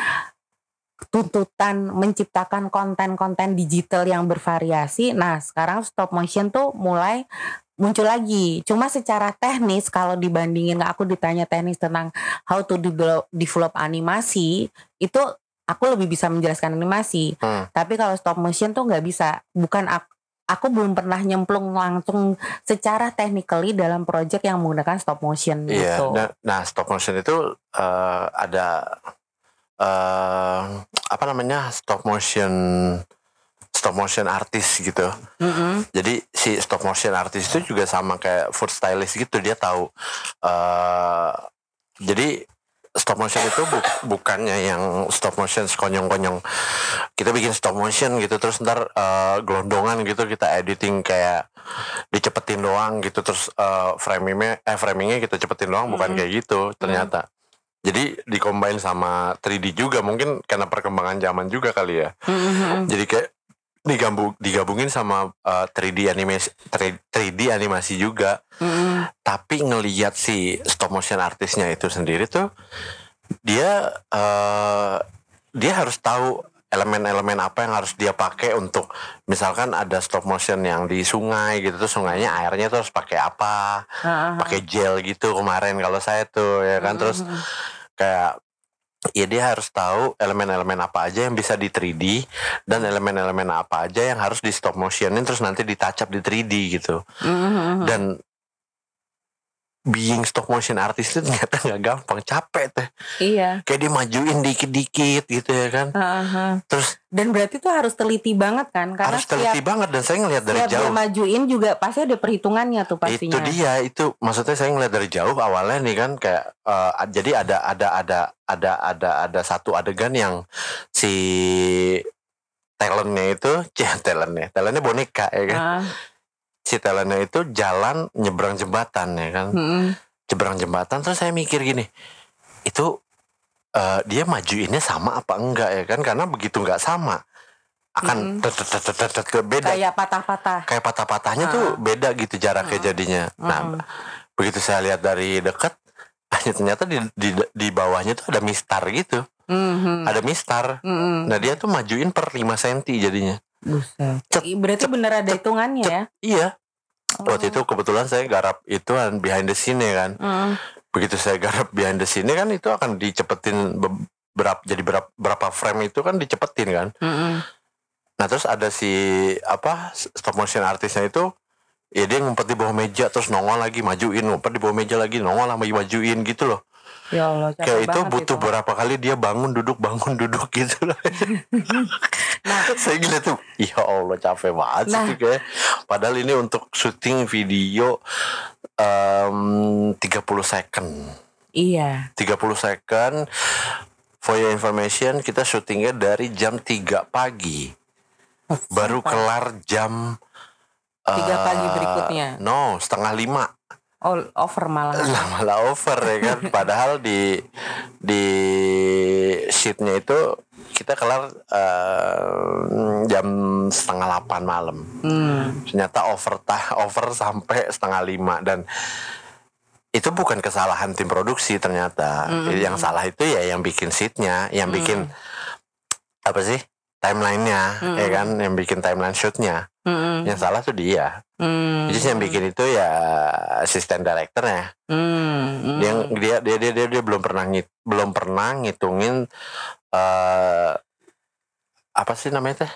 tuntutan menciptakan konten-konten digital yang bervariasi, nah sekarang stop motion tuh mulai muncul lagi. Cuma secara teknis kalau dibandingin aku ditanya teknis tentang how to develop, develop animasi itu aku lebih bisa menjelaskan animasi. Hmm. Tapi kalau stop motion tuh nggak bisa. Bukan aku, aku belum pernah nyemplung langsung secara technically dalam project yang menggunakan stop motion Iya. gitu. Nah, nah, stop motion itu eh, ada eh apa namanya stop motion stop motion artis gitu. Mm-mm. Jadi si stop motion artis itu juga sama kayak food stylist gitu dia tahu. eh jadi stop motion itu bu- bukannya yang stop motion sekonyong-konyong kita bikin stop motion gitu terus ntar eh, gelondongan gitu kita editing kayak dicepetin doang gitu terus eh, framingnya eh framingnya kita cepetin doang bukan Mhm. kayak gitu ternyata. Jadi dikombain sama 3D juga mungkin karena perkembangan zaman juga kali ya Mm-mm. jadi kayak digabung digabungin sama uh, 3D animasi 3D animasi juga Mm-mm. tapi ngelihat si stop motion artisnya itu sendiri tuh dia uh, dia harus tahu elemen-elemen apa yang harus dia pakai untuk misalkan ada stop motion yang di sungai gitu tuh sungainya airnya tuh harus pakai apa Ah, pakai gel gitu kemarin kalau saya tuh ya kan terus Mm-mm. Kayak ya dia harus tahu elemen-elemen apa aja yang bisa di 3D dan elemen-elemen apa aja yang harus di stop motionin terus nanti ditacap di 3D gitu. Mhm. Dan being stop motion artist itu ternyata nggak gampang, capek teh. Iya. Kayak dia majuin dikit-dikit gitu ya kan. Heeh. Terus Dan berarti tuh harus teliti banget kan karena harus teliti setiap, banget dan saya ngelihat dari jauh. majuin juga pasti ada perhitungannya tuh pastinya. Itu dia, itu maksudnya saya ngeliat dari jauh awalnya nih kan kayak eh, jadi ada ada ada ada ada ada satu adegan yang si talentnya itu, cih talentnya, talentnya boneka ya kan. Ah, Si itu jalan nyebrang jembatan ya kan, nyebrang jembatan terus saya mikir gini, itu eh, dia majuinnya sama apa enggak ya kan? Karena begitu nggak sama akan ke- beda Kayak patah-patah. kayak patah-patahnya tuh beda gitu jaraknya Mm-mm. jadinya. Nah, begitu saya lihat dari dekat ternyata di, di di bawahnya tuh ada mistar gitu Mhm. ada mistar Mm-mm. nah dia tuh majuin per 5 cm jadinya Buset. Cet, Berarti bener ada hitungannya ya? iya Oh. waktu itu kebetulan saya garap itu kan behind the scene ya kan Mm. begitu saya garap behind the scene kan itu akan dicepetin berapa jadi berapa berapa frame itu kan dicepetin kan Mm-mm. nah terus ada si apa stop motion artisnya itu ya dia ngumpet di bawah meja terus nongol lagi majuin ngumpet di bawah meja lagi nongol lagi majuin gitu loh Ya Allah, kayak itu butuh berapa kali dia bangun duduk bangun duduk gitu loh Nah, saya gila tuh ya Allah capek banget Nah. sih kayak padahal ini untuk syuting video em, 30 second iya. 30 second for your information kita syutingnya dari jam 3 pagi baru kelar jam Tiga eh, pagi berikutnya. no setengah lima Oh, over malah. lah malah over ya kan padahal di di sheetnya itu kita kelar eh, jam setengah delapan malam Hmm. ternyata over over sampai setengah lima dan itu bukan kesalahan tim produksi ternyata Mm-mm. yang salah itu ya yang bikin sheetnya yang bikin apa sih timelinenya Mm-mm. ya kan yang bikin timeline shootnya Mm-mm. yang salah tuh dia Hmm. jadi yang bikin itu ya asisten directornya Hmm. dia dia dia dia dia, dia belum pernah ngit, belum pernah ngitungin eh apa sih namanya teh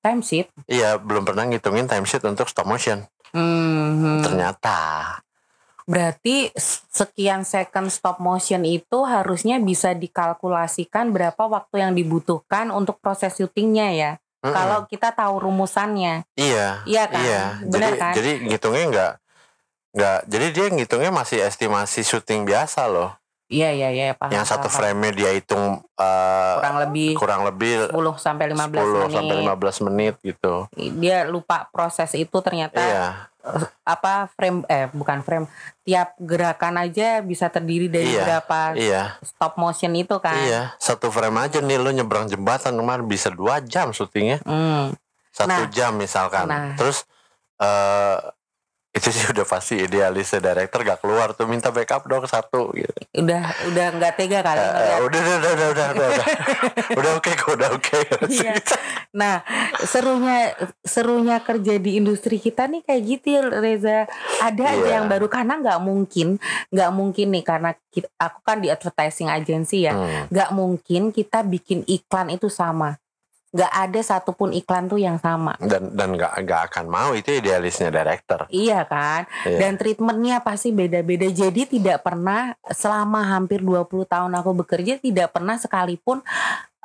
Time sheet. iya belum pernah ngitungin timesheet untuk stop motion Hmm. ternyata Berarti sekian second stop motion itu harusnya bisa dikalkulasikan berapa waktu yang dibutuhkan untuk proses syutingnya ya. Mm-mm. Kalau kita tahu rumusannya. iya Iya kan? iya Benar jadi kan? jadi ngitungnya nggak nggak jadi dia ngitungnya masih estimasi syuting biasa loh Iya iya iya paham. yang satu frame dia hitung eh, kurang lebih kurang lebih 10 sampai 15 10 menit. sampai 15 menit gitu Dia lupa proses itu ternyata iya eh, apa frame eh bukan frame tiap gerakan aja bisa terdiri dari Iya, berapa iya stop motion itu kan. iya satu frame aja nih lo nyebrang jembatan kemarin bisa dua jam syutingnya Hmm. satu Nah. jam misalkan Nah. terus eh itu sih udah pasti idealisnya director gak keluar tuh minta backup dong satu gitu. Udah udah nggak tega kali. Uh, udah, udah udah udah udah udah udah udah oke okay, udah oke. Okay. Iya. Nah serunya serunya kerja di industri kita nih kayak gitu ya, Reza. Ada yeah. aja iya. yang baru karena nggak mungkin nggak mungkin nih karena kita, aku kan di advertising agency ya hmm. nggak hmm. Mungkin kita bikin iklan itu sama Nggak ada satupun iklan tuh yang sama. dan dan nggak nggak akan mau itu idealisnya director Iya kan? Iya. Dan treatmentnya pasti beda-beda. Jadi tidak pernah selama hampir 20 tahun aku bekerja tidak pernah sekalipun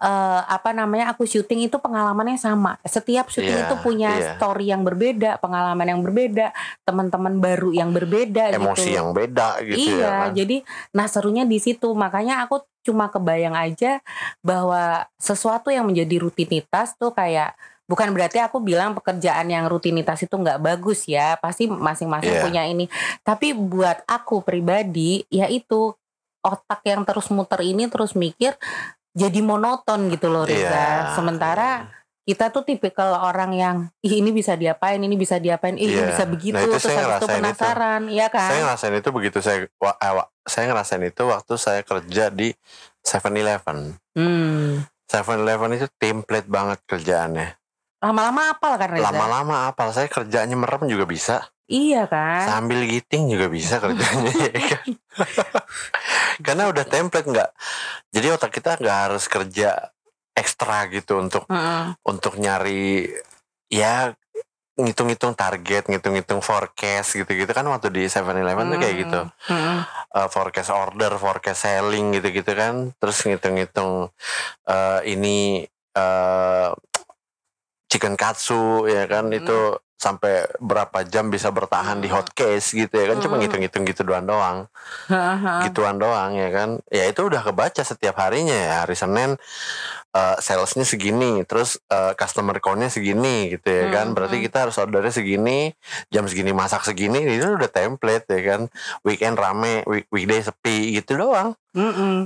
eh, apa namanya aku syuting itu pengalamannya sama. Setiap syuting Iya, itu punya iya. story yang berbeda, pengalaman yang berbeda, teman-teman baru yang berbeda emosi gitu. yang beda gitu iya, ya kan jadi nah serunya di situ. Makanya aku cuma kebayang aja bahwa sesuatu yang menjadi rutinitas tuh kayak bukan berarti aku bilang pekerjaan yang rutinitas itu nggak bagus ya. Pasti masing-masing Iya. punya ini. Tapi buat aku pribadi yaitu otak yang terus muter ini terus mikir jadi monoton gitu loh Reza. Iya. Sementara kita tuh tipikal orang yang ih ini bisa diapain, ini bisa diapain, ih ini Iya. bisa begitu, Nah, itu terus saya habis itu ngerasain itu. penasaran, ya kan? saya ngerasain itu begitu saya eh, saya ngerasain itu waktu saya kerja di 7-Eleven Hmm. 7-Eleven itu template banget kerjaannya lama-lama apal kan Reza lama-lama apal saya kerjanya merem juga bisa iya kan sambil giting juga bisa kerjanya ya kan? karena udah template nggak jadi otak kita nggak harus kerja ekstra gitu untuk Mm-mm. untuk nyari ya ngitung-ngitung target, ngitung-ngitung forecast gitu-gitu kan waktu di 7-Eleven tuh kayak gitu. Mm-mm. Eh, forecast order, forecast selling gitu-gitu kan. Terus ngitung-ngitung eh, ini eh chicken katsu ya kan Hmm. itu sampai berapa jam bisa bertahan di hot case gitu ya kan. Cuma Hmm. ngitung-ngitung gitu doang doang. Gituan doang ya kan. Ya itu udah kebaca setiap harinya ya. Hari Senin eh, salesnya segini terus eh, customer countnya segini gitu ya kan. Hmm, berarti hmm. kita harus ordernya segini jam segini masak segini itu udah template ya kan. Weekend rame week weekday sepi gitu doang.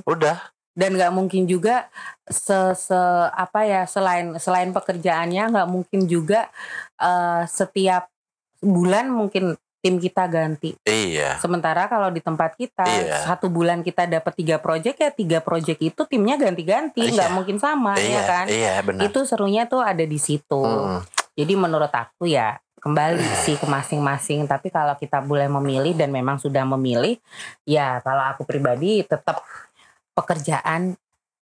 Udah dan nggak mungkin juga se, se- apa ya selain selain pekerjaannya nggak mungkin juga eh, setiap bulan mungkin tim kita ganti iya sementara kalau di tempat kita Iya. satu bulan kita dapat tiga project ya tiga project itu timnya ganti-ganti Iya. nggak mungkin sama iya ya kan iya benar itu serunya tuh ada di situ Mm-mm. jadi menurut aku ya kembali sih ke masing-masing tapi kalau kita boleh memilih dan memang sudah memilih ya kalau aku pribadi tetap pekerjaan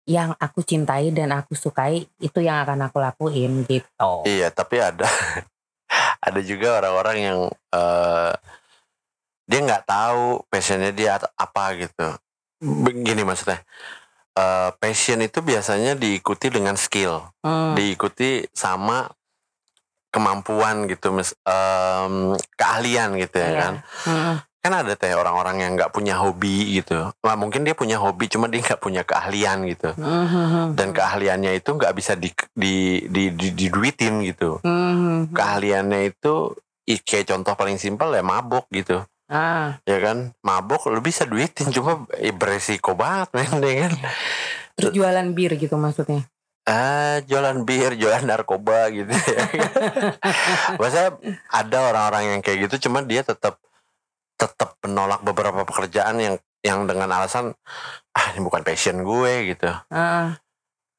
yang aku cintai dan aku sukai itu yang akan aku lakuin gitu Iya, tapi ada ada juga orang-orang yang eh dia nggak tahu passionnya dia apa gitu. Begini maksudnya, eh passion itu biasanya diikuti dengan skill, Hmm, diikuti sama kemampuan gitu, mis, em, keahlian gitu ya iya. kan. Mm-mm. Kan ada teh orang-orang yang nggak punya hobi gitu. Nah, mungkin dia punya hobi, cuma dia nggak punya keahlian gitu. Mhm. Dan keahliannya itu nggak bisa di, di, di, di, diduitin gitu. Mhm. keahliannya itu kayak contoh paling simpel ya mabok gitu ah ya kan mabok lu bisa duitin cuma beresiko banget men ya kan terus jualan bir gitu maksudnya ah jualan bir jualan narkoba gitu ya maksudnya ada orang-orang yang kayak gitu cuma dia tetap tetap menolak beberapa pekerjaan yang yang dengan alasan ah ini bukan passion gue gitu. Ah.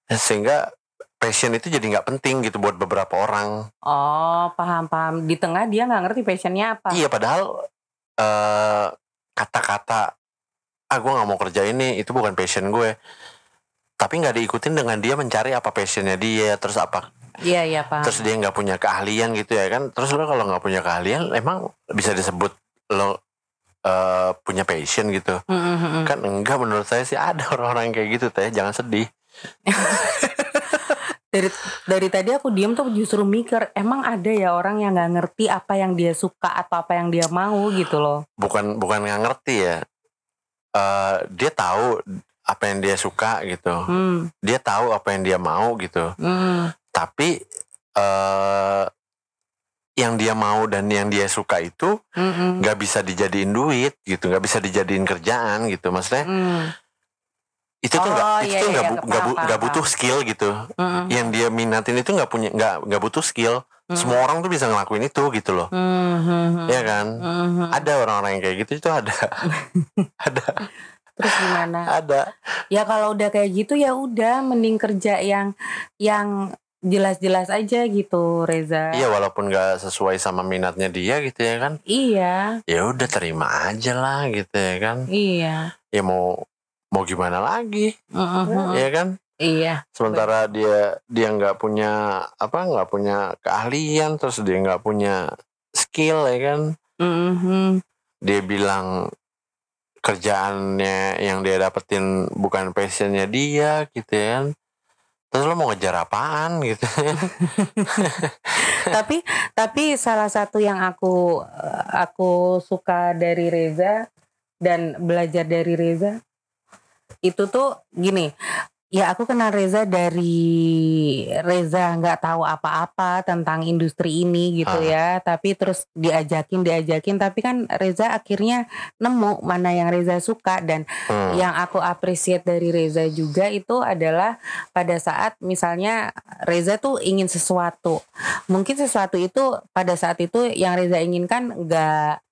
sehingga passion itu jadi nggak penting gitu buat beberapa orang. Oh paham paham. Di tengah dia nggak ngerti passionnya apa. Iya padahal eh, kata-kata ah gue nggak mau kerja ini itu bukan passion gue. Tapi nggak diikutin dengan dia mencari apa passionnya dia terus apa iya iya paham. terus dia nggak punya keahlian gitu ya kan. Terus lo kalau nggak punya keahlian emang bisa disebut lo eh, punya passion gitu. Mhm. kan enggak menurut saya sih ada orang-orang yang kayak gitu teh. Jangan sedih. Dari dari tadi aku diem tuh justru mikir emang ada ya orang yang nggak ngerti apa yang dia suka atau apa yang dia mau gitu loh. Bukan bukan nggak ngerti ya. Eh dia tahu apa yang dia suka gitu. Hmm, dia tahu apa yang dia mau gitu. Hmm, tapi eh yang dia mau dan yang dia suka itu hmm, nggak bisa dijadiin duit gitu nggak bisa dijadiin kerjaan gitu maksudnya hmm, itu tuh nggak Oh, itu iya, tuh iya, nggak iya, bu- nggak paham, butuh skill gitu. Hmm, yang dia minatin itu nggak punya nggak nggak butuh skill. Hmm, semua orang tuh bisa ngelakuin itu gitu loh. Hmm, hmm, hmm, ya kan? Hmm, hmm. ada orang-orang yang kayak gitu itu ada. Ada. Terus gimana? Ada. Ya kalau udah kayak gitu ya udah mending kerja yang yang jelas-jelas aja gitu Reza. Iya walaupun nggak sesuai sama minatnya dia gitu ya kan. Iya. Ya udah terima aja lah gitu ya kan. Iya. Ya mau mau gimana lagi? Mhm. ya kan? Iya. Sementara dia dia nggak punya apa nggak punya keahlian terus dia nggak punya skill ya kan. Mhm. dia bilang kerjaannya yang dia dapetin bukan passionnya dia gitu ya kan terus lo mau ngejar apaan gitu? Tapi tapi salah satu yang aku aku suka dari Reza dan belajar dari Reza itu tuh gini ya aku kenal Reza dari Reza nggak tahu apa-apa tentang industri ini gitu Ah. ya tapi terus diajakin diajakin tapi kan Reza akhirnya nemu mana yang Reza suka dan Hmm. yang aku appreciate dari Reza juga itu adalah pada saat misalnya Reza tuh ingin sesuatu mungkin sesuatu itu pada saat itu yang Reza inginkan nggak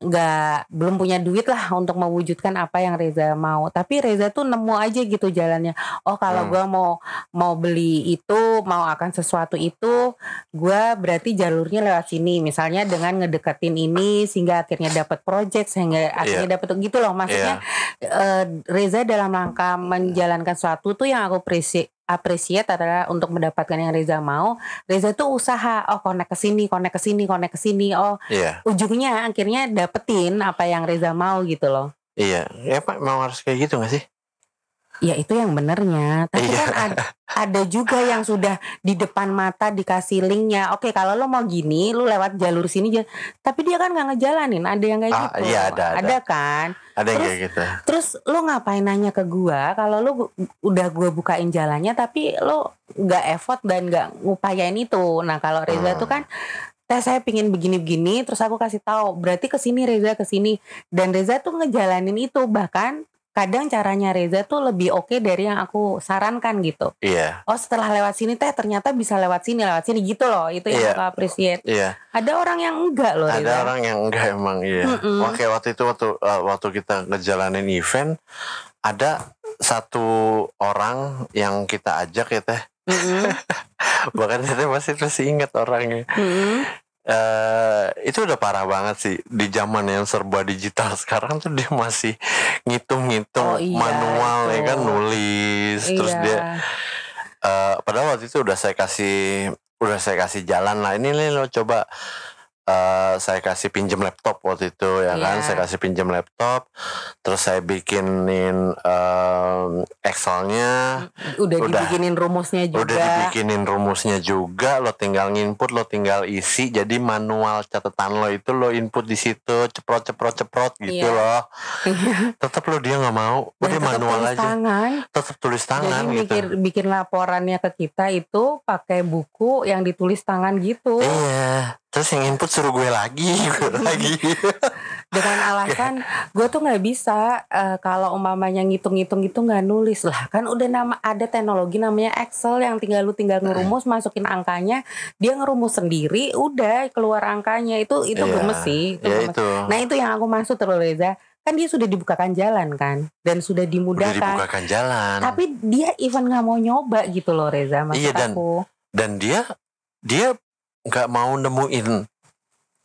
nggak belum punya duit lah untuk mewujudkan apa yang Reza mau. Tapi Reza tuh nemu aja gitu jalannya. Oh kalau Hmm. gua mau mau beli itu, mau akan sesuatu itu, gua berarti jalurnya lewat sini. Misalnya dengan ngedeketin ini sehingga akhirnya dapat project, sehingga akhirnya dapat gitu loh. Maksudnya eh, Reza dalam rangka menjalankan sesuatu tuh yang aku appreciate adalah untuk mendapatkan yang Reza mau. Reza tuh usaha, oh connect ke sini, connect ke sini, connect ke sini. Oh, Iya, ujungnya akhirnya dapetin apa yang Reza mau gitu loh. iya. Ya Pak, mau harus kayak gitu gak sih? Ya itu yang benernya. Tapi Iya. kan ada, ada juga yang sudah di depan mata dikasih linknya. Oke kalau lo mau gini, lu lewat jalur sini. ja- Tapi dia kan nggak ngejalanin. Ada yang kayak Ah, gitu. iya, ada, ada. kan. Ada yang Terus- kayak gitu. Terus lo ngapain nanya ke gua kalau lo udah gua bukain jalannya tapi lo nggak effort dan nggak ngupayain itu. Nah kalau Reza Hmm. tuh kan teh saya pingin begini-begini terus aku kasih tahu berarti ke sini Reza ke sini dan Reza tuh ngejalanin itu bahkan kadang caranya Reza tuh lebih oke dari yang aku sarankan gitu. Iya, Oh setelah lewat sini teh ternyata bisa lewat sini lewat sini gitu loh itu yang Iya. aku appreciate. iya. Ada orang yang enggak loh Ada Reza. orang yang enggak emang iya. Mm-mm. Oke, waktu itu waktu uh, waktu kita ngejalanin event ada satu orang yang kita ajak ya teh. Mm-mm. Bahkan saya masih masih ingat orangnya. Mm-mm. Eh itu udah parah banget sih di zaman yang serba digital sekarang tuh dia masih ngitung-ngitung Oh iya, manual ya itu. kan nulis terus Iya. dia eh padahal waktu itu udah saya kasih udah saya kasih jalan lah ini nih lo coba eh saya kasih pinjem laptop waktu itu ya kan Iya. saya kasih pinjem laptop terus saya bikinin em, Excelnya udah, Udah. dibikinin rumusnya juga. Udah dibikinin rumusnya juga, lo tinggal nginput, lo tinggal isi. Jadi manual catatan lo itu lo input di situ, ceprot ceprot ceprot gitu Iya. loh. Tetap lo dia nggak mau, udah manual tulis aja. tangan. Tetap tulis tangan Jadi gitu. mikir bikin laporannya ke kita itu pakai buku yang ditulis tangan gitu. Iya. Terus yang input suruh gue lagi, gue lagi. Dengan alasan gue tuh nggak bisa eh, kalau umpamanya ngitung-ngitung itu nggak nulis lah kan udah nama ada teknologi namanya Excel yang tinggal lu tinggal ngerumus masukin angkanya dia ngerumus sendiri udah keluar angkanya itu itu Iya. gemes sih itu ya gemes. itu. Nah itu yang aku maksud terus Reza kan dia sudah dibukakan jalan kan dan sudah Udah dimudahkan dibukakan jalan. tapi dia even nggak mau nyoba gitu loh Reza maksud Iya, dan- aku Dan dia dia nggak mau nemuin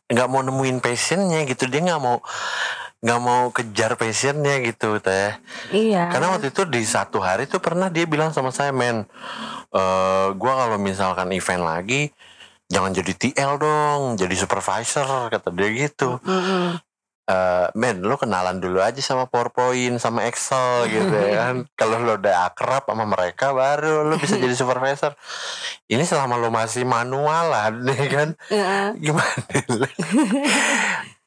nggak mau nemuin passionnya gitu dia nggak mau nggak mau kejar passionnya gitu teh iya Karena waktu itu di satu hari tuh pernah dia bilang sama saya, men, eh gua kalau misalkan event lagi, jangan jadi TL dong, jadi supervisor kata dia gitu. Mm-mm. Eh men, lo kenalan dulu aja sama PowerPoint, sama Excel gitu ya kan. Kalau lo udah akrab sama mereka, baru lo bisa jadi supervisor. Ini selama lo masih manualan, ya kan? Heeh. Gimana?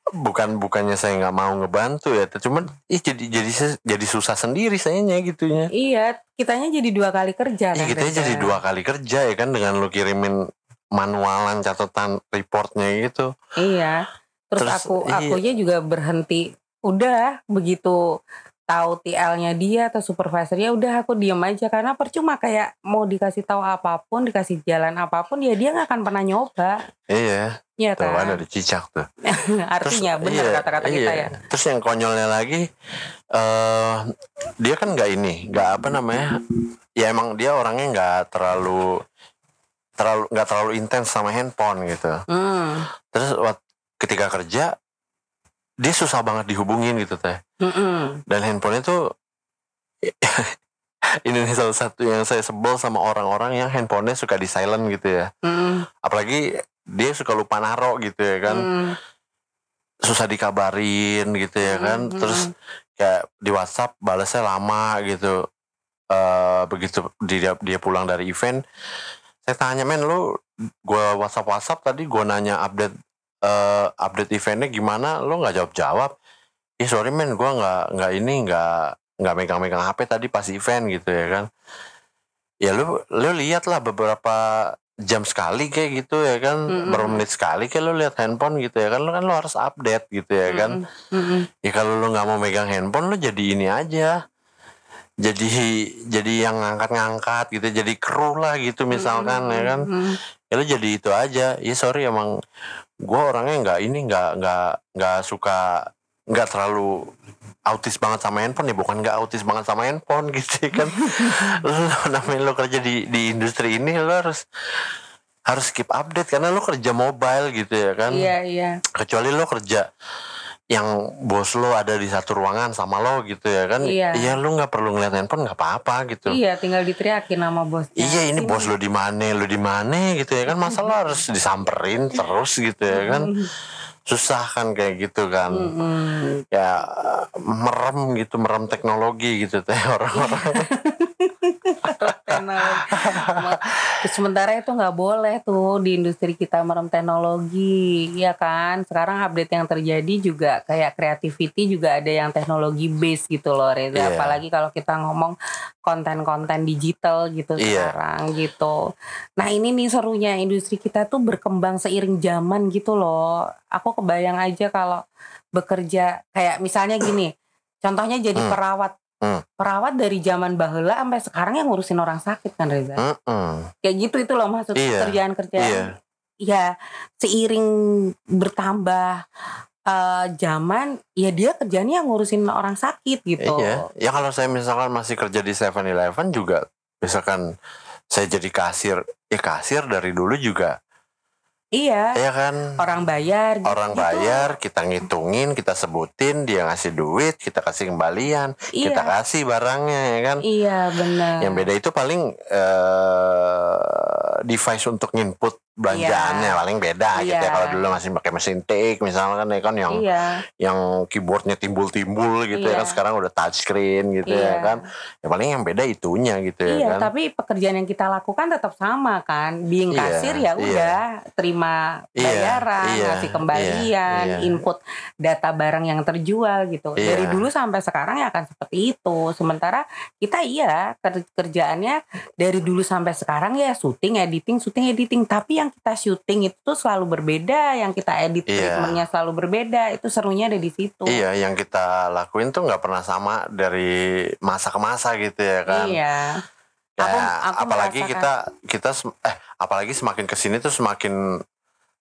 bukan bukannya saya nggak mau ngebantu ya, cuman ih jadi jadi jadi susah sendiri sayanya gitunya. Iya, kitanya jadi dua kali kerja Iya kan. kita jadi dua kali kerja ya kan dengan lu kirimin manualan catatan reportnya gitu. Iya. Terus, Terus, aku iya. akunya juga berhenti. Udah begitu tahu TL-nya dia atau supervisornya udah aku diem aja karena percuma kayak mau dikasih tahu apa pun, dikasih jalan apa pun ya dia nggak akan pernah nyoba. Iya, Iya tuh kan ada cicak tuh. Artinya benar iya, kata-kata iya. kita ya. Terus yang konyolnya lagi eh dia kan nggak ini, nggak apa namanya? Ya emang dia orangnya nggak terlalu terlalu nggak terlalu intens sama handphone gitu. Hmm. Terus wak- ketika kerja dia susah banget dihubungin gitu teh. Mm-mm. dan handphonenya tuh ini nih salah satu yang saya sebel sama orang-orang yang handphonenya suka di silent gitu ya Mm-mm. apalagi dia suka lupa naro gitu ya kan Mm. susah dikabarin gitu ya kan Mm, terus kayak di WhatsApp balasnya lama gitu eh begitu dia dia pulang dari event saya tanya men lu gua WhatsApp WhatsApp tadi gua nanya update eh update eventnya gimana? Lu nggak jawab jawab ya sorry men gua nggak nggak ini nggak nggak megang-megang HP tadi pas event gitu ya kan. Ya lu lu lihat lah beberapa jam sekali kayak gitu ya kan. Berapa menit sekali kayak lu lihat handphone gitu ya kan. Lu kan lu harus update gitu ya kan. Mm-mm. ya kalau lu nggak mau megang handphone lu jadi ini aja. Jadi jadi yang ngangkat-ngangkat gitu jadi kru lah gitu misalkan ya kan. Mm-mm. ya lu jadi itu aja. Ya sorry emang gue orangnya nggak ini nggak nggak nggak suka nggak terlalu autis banget sama handphone ya. Bukan nggak autis banget sama handphone gitu kan. Lo namanya lo kerja di di industri ini lo harus harus keep update karena lo kerja mobile gitu ya kan. Iya, iya. kecuali lo kerja yang bos lo ada di satu ruangan sama lo gitu ya kan Iya. iya lo nggak perlu ngeliat handphone nggak apa-apa gitu Iya, tinggal diteriakin sama bosnya. Iya ini Sini. bos lo di mana, lo di mana gitu ya kan masa lo harus disamperin terus gitu ya kan susah kan kayak gitu kan Mm-mm. ya merem gitu merem teknologi gitu teh orang-orang teknologi. Sementara itu nggak boleh tuh di industri kita merem teknologi, ya kan? Sekarang update yang terjadi juga kayak creativity juga ada yang teknologi base gitu loh, Reza. Iya. Apalagi kalau kita ngomong konten-konten digital gitu Iya. sekarang gitu. Nah ini nih serunya industri kita tuh berkembang seiring zaman gitu loh. Aku kebayang aja kalau bekerja kayak misalnya gini, contohnya jadi Hmm. perawat Hmm. perawat dari zaman bahula sampai sekarang yang ngurusin orang sakit kan Reza Mm-mm. kayak gitu itu loh maksud Iya. kerjaan kerjaan Iya. ya seiring bertambah eh, zaman ya dia kerjanya ngurusin orang sakit gitu Iya. Ya kalau saya misalkan masih kerja di 7-Eleven juga misalkan saya jadi kasir, ya kasir dari dulu juga iya. Ya kan? Orang bayar gitu, orang bayar kita ngitungin kita sebutin dia ngasih duit kita kasih kembalian iya. kita kasih barangnya ya kan? Iya benar. Yang beda itu paling eh, device untuk input belanjaannya paling beda gitu ya Iya. kalau dulu masih pakai mesin tik misalkan ya kan yang iya yang keyboardnya timbul-timbul gitu ya Iya. kan sekarang udah touchscreen gitu ya Iya. kan ya paling yang beda itunya gitu ya Iya, kan tapi pekerjaan yang kita lakukan tetap sama kan. Being Iya, kasir ya iya. udah terima Iya, bayaran, iya, ngasih kembalian, iya, iya. input data barang yang terjual gitu. Iya. Dari dulu sampai sekarang ya akan seperti itu. Sementara kita iya ker- kerjaannya dari dulu sampai sekarang ya syuting, editing, syuting, editing. Tapi yang kita syuting itu selalu berbeda, yang kita edit Iya. treatmentnya selalu berbeda. Itu serunya ada di situ. iya yang kita lakuin tuh nggak pernah sama dari masa ke masa gitu ya kan Iya. Ya, Aku- aku apalagi merasakan- kita kita eh apalagi semakin ke sini tuh semakin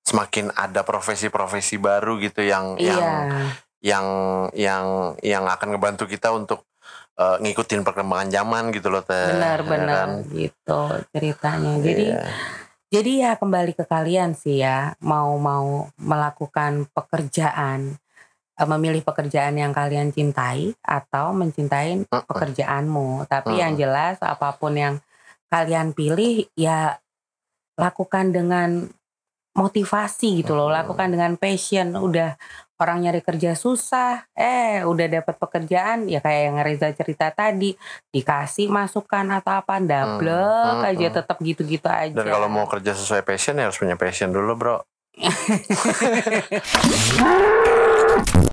semakin ada profesi-profesi baru gitu yang Iya. yang yang yang yang akan ngebantu kita untuk eh, ngikutin perkembangan zaman gitu loh teh ya Benar-benar kan? gitu ceritanya. Jadi Iya. Jadi ya kembali ke kalian sih ya mau mau melakukan pekerjaan eh, memilih pekerjaan yang kalian cintai atau mencintai pekerjaanmu. Tapi yang jelas apa pun yang kalian pilih ya lakukan dengan motivasi gitu loh, lakukan dengan passion. Udah orang nyari kerja susah, eh udah dapat pekerjaan ya kayak yang Reza cerita tadi, dikasih masukan atau apa, ndablek Mm, aja mm. tetap gitu-gitu aja. Dan kalau mau kerja sesuai passion ya harus punya passion dulu bro.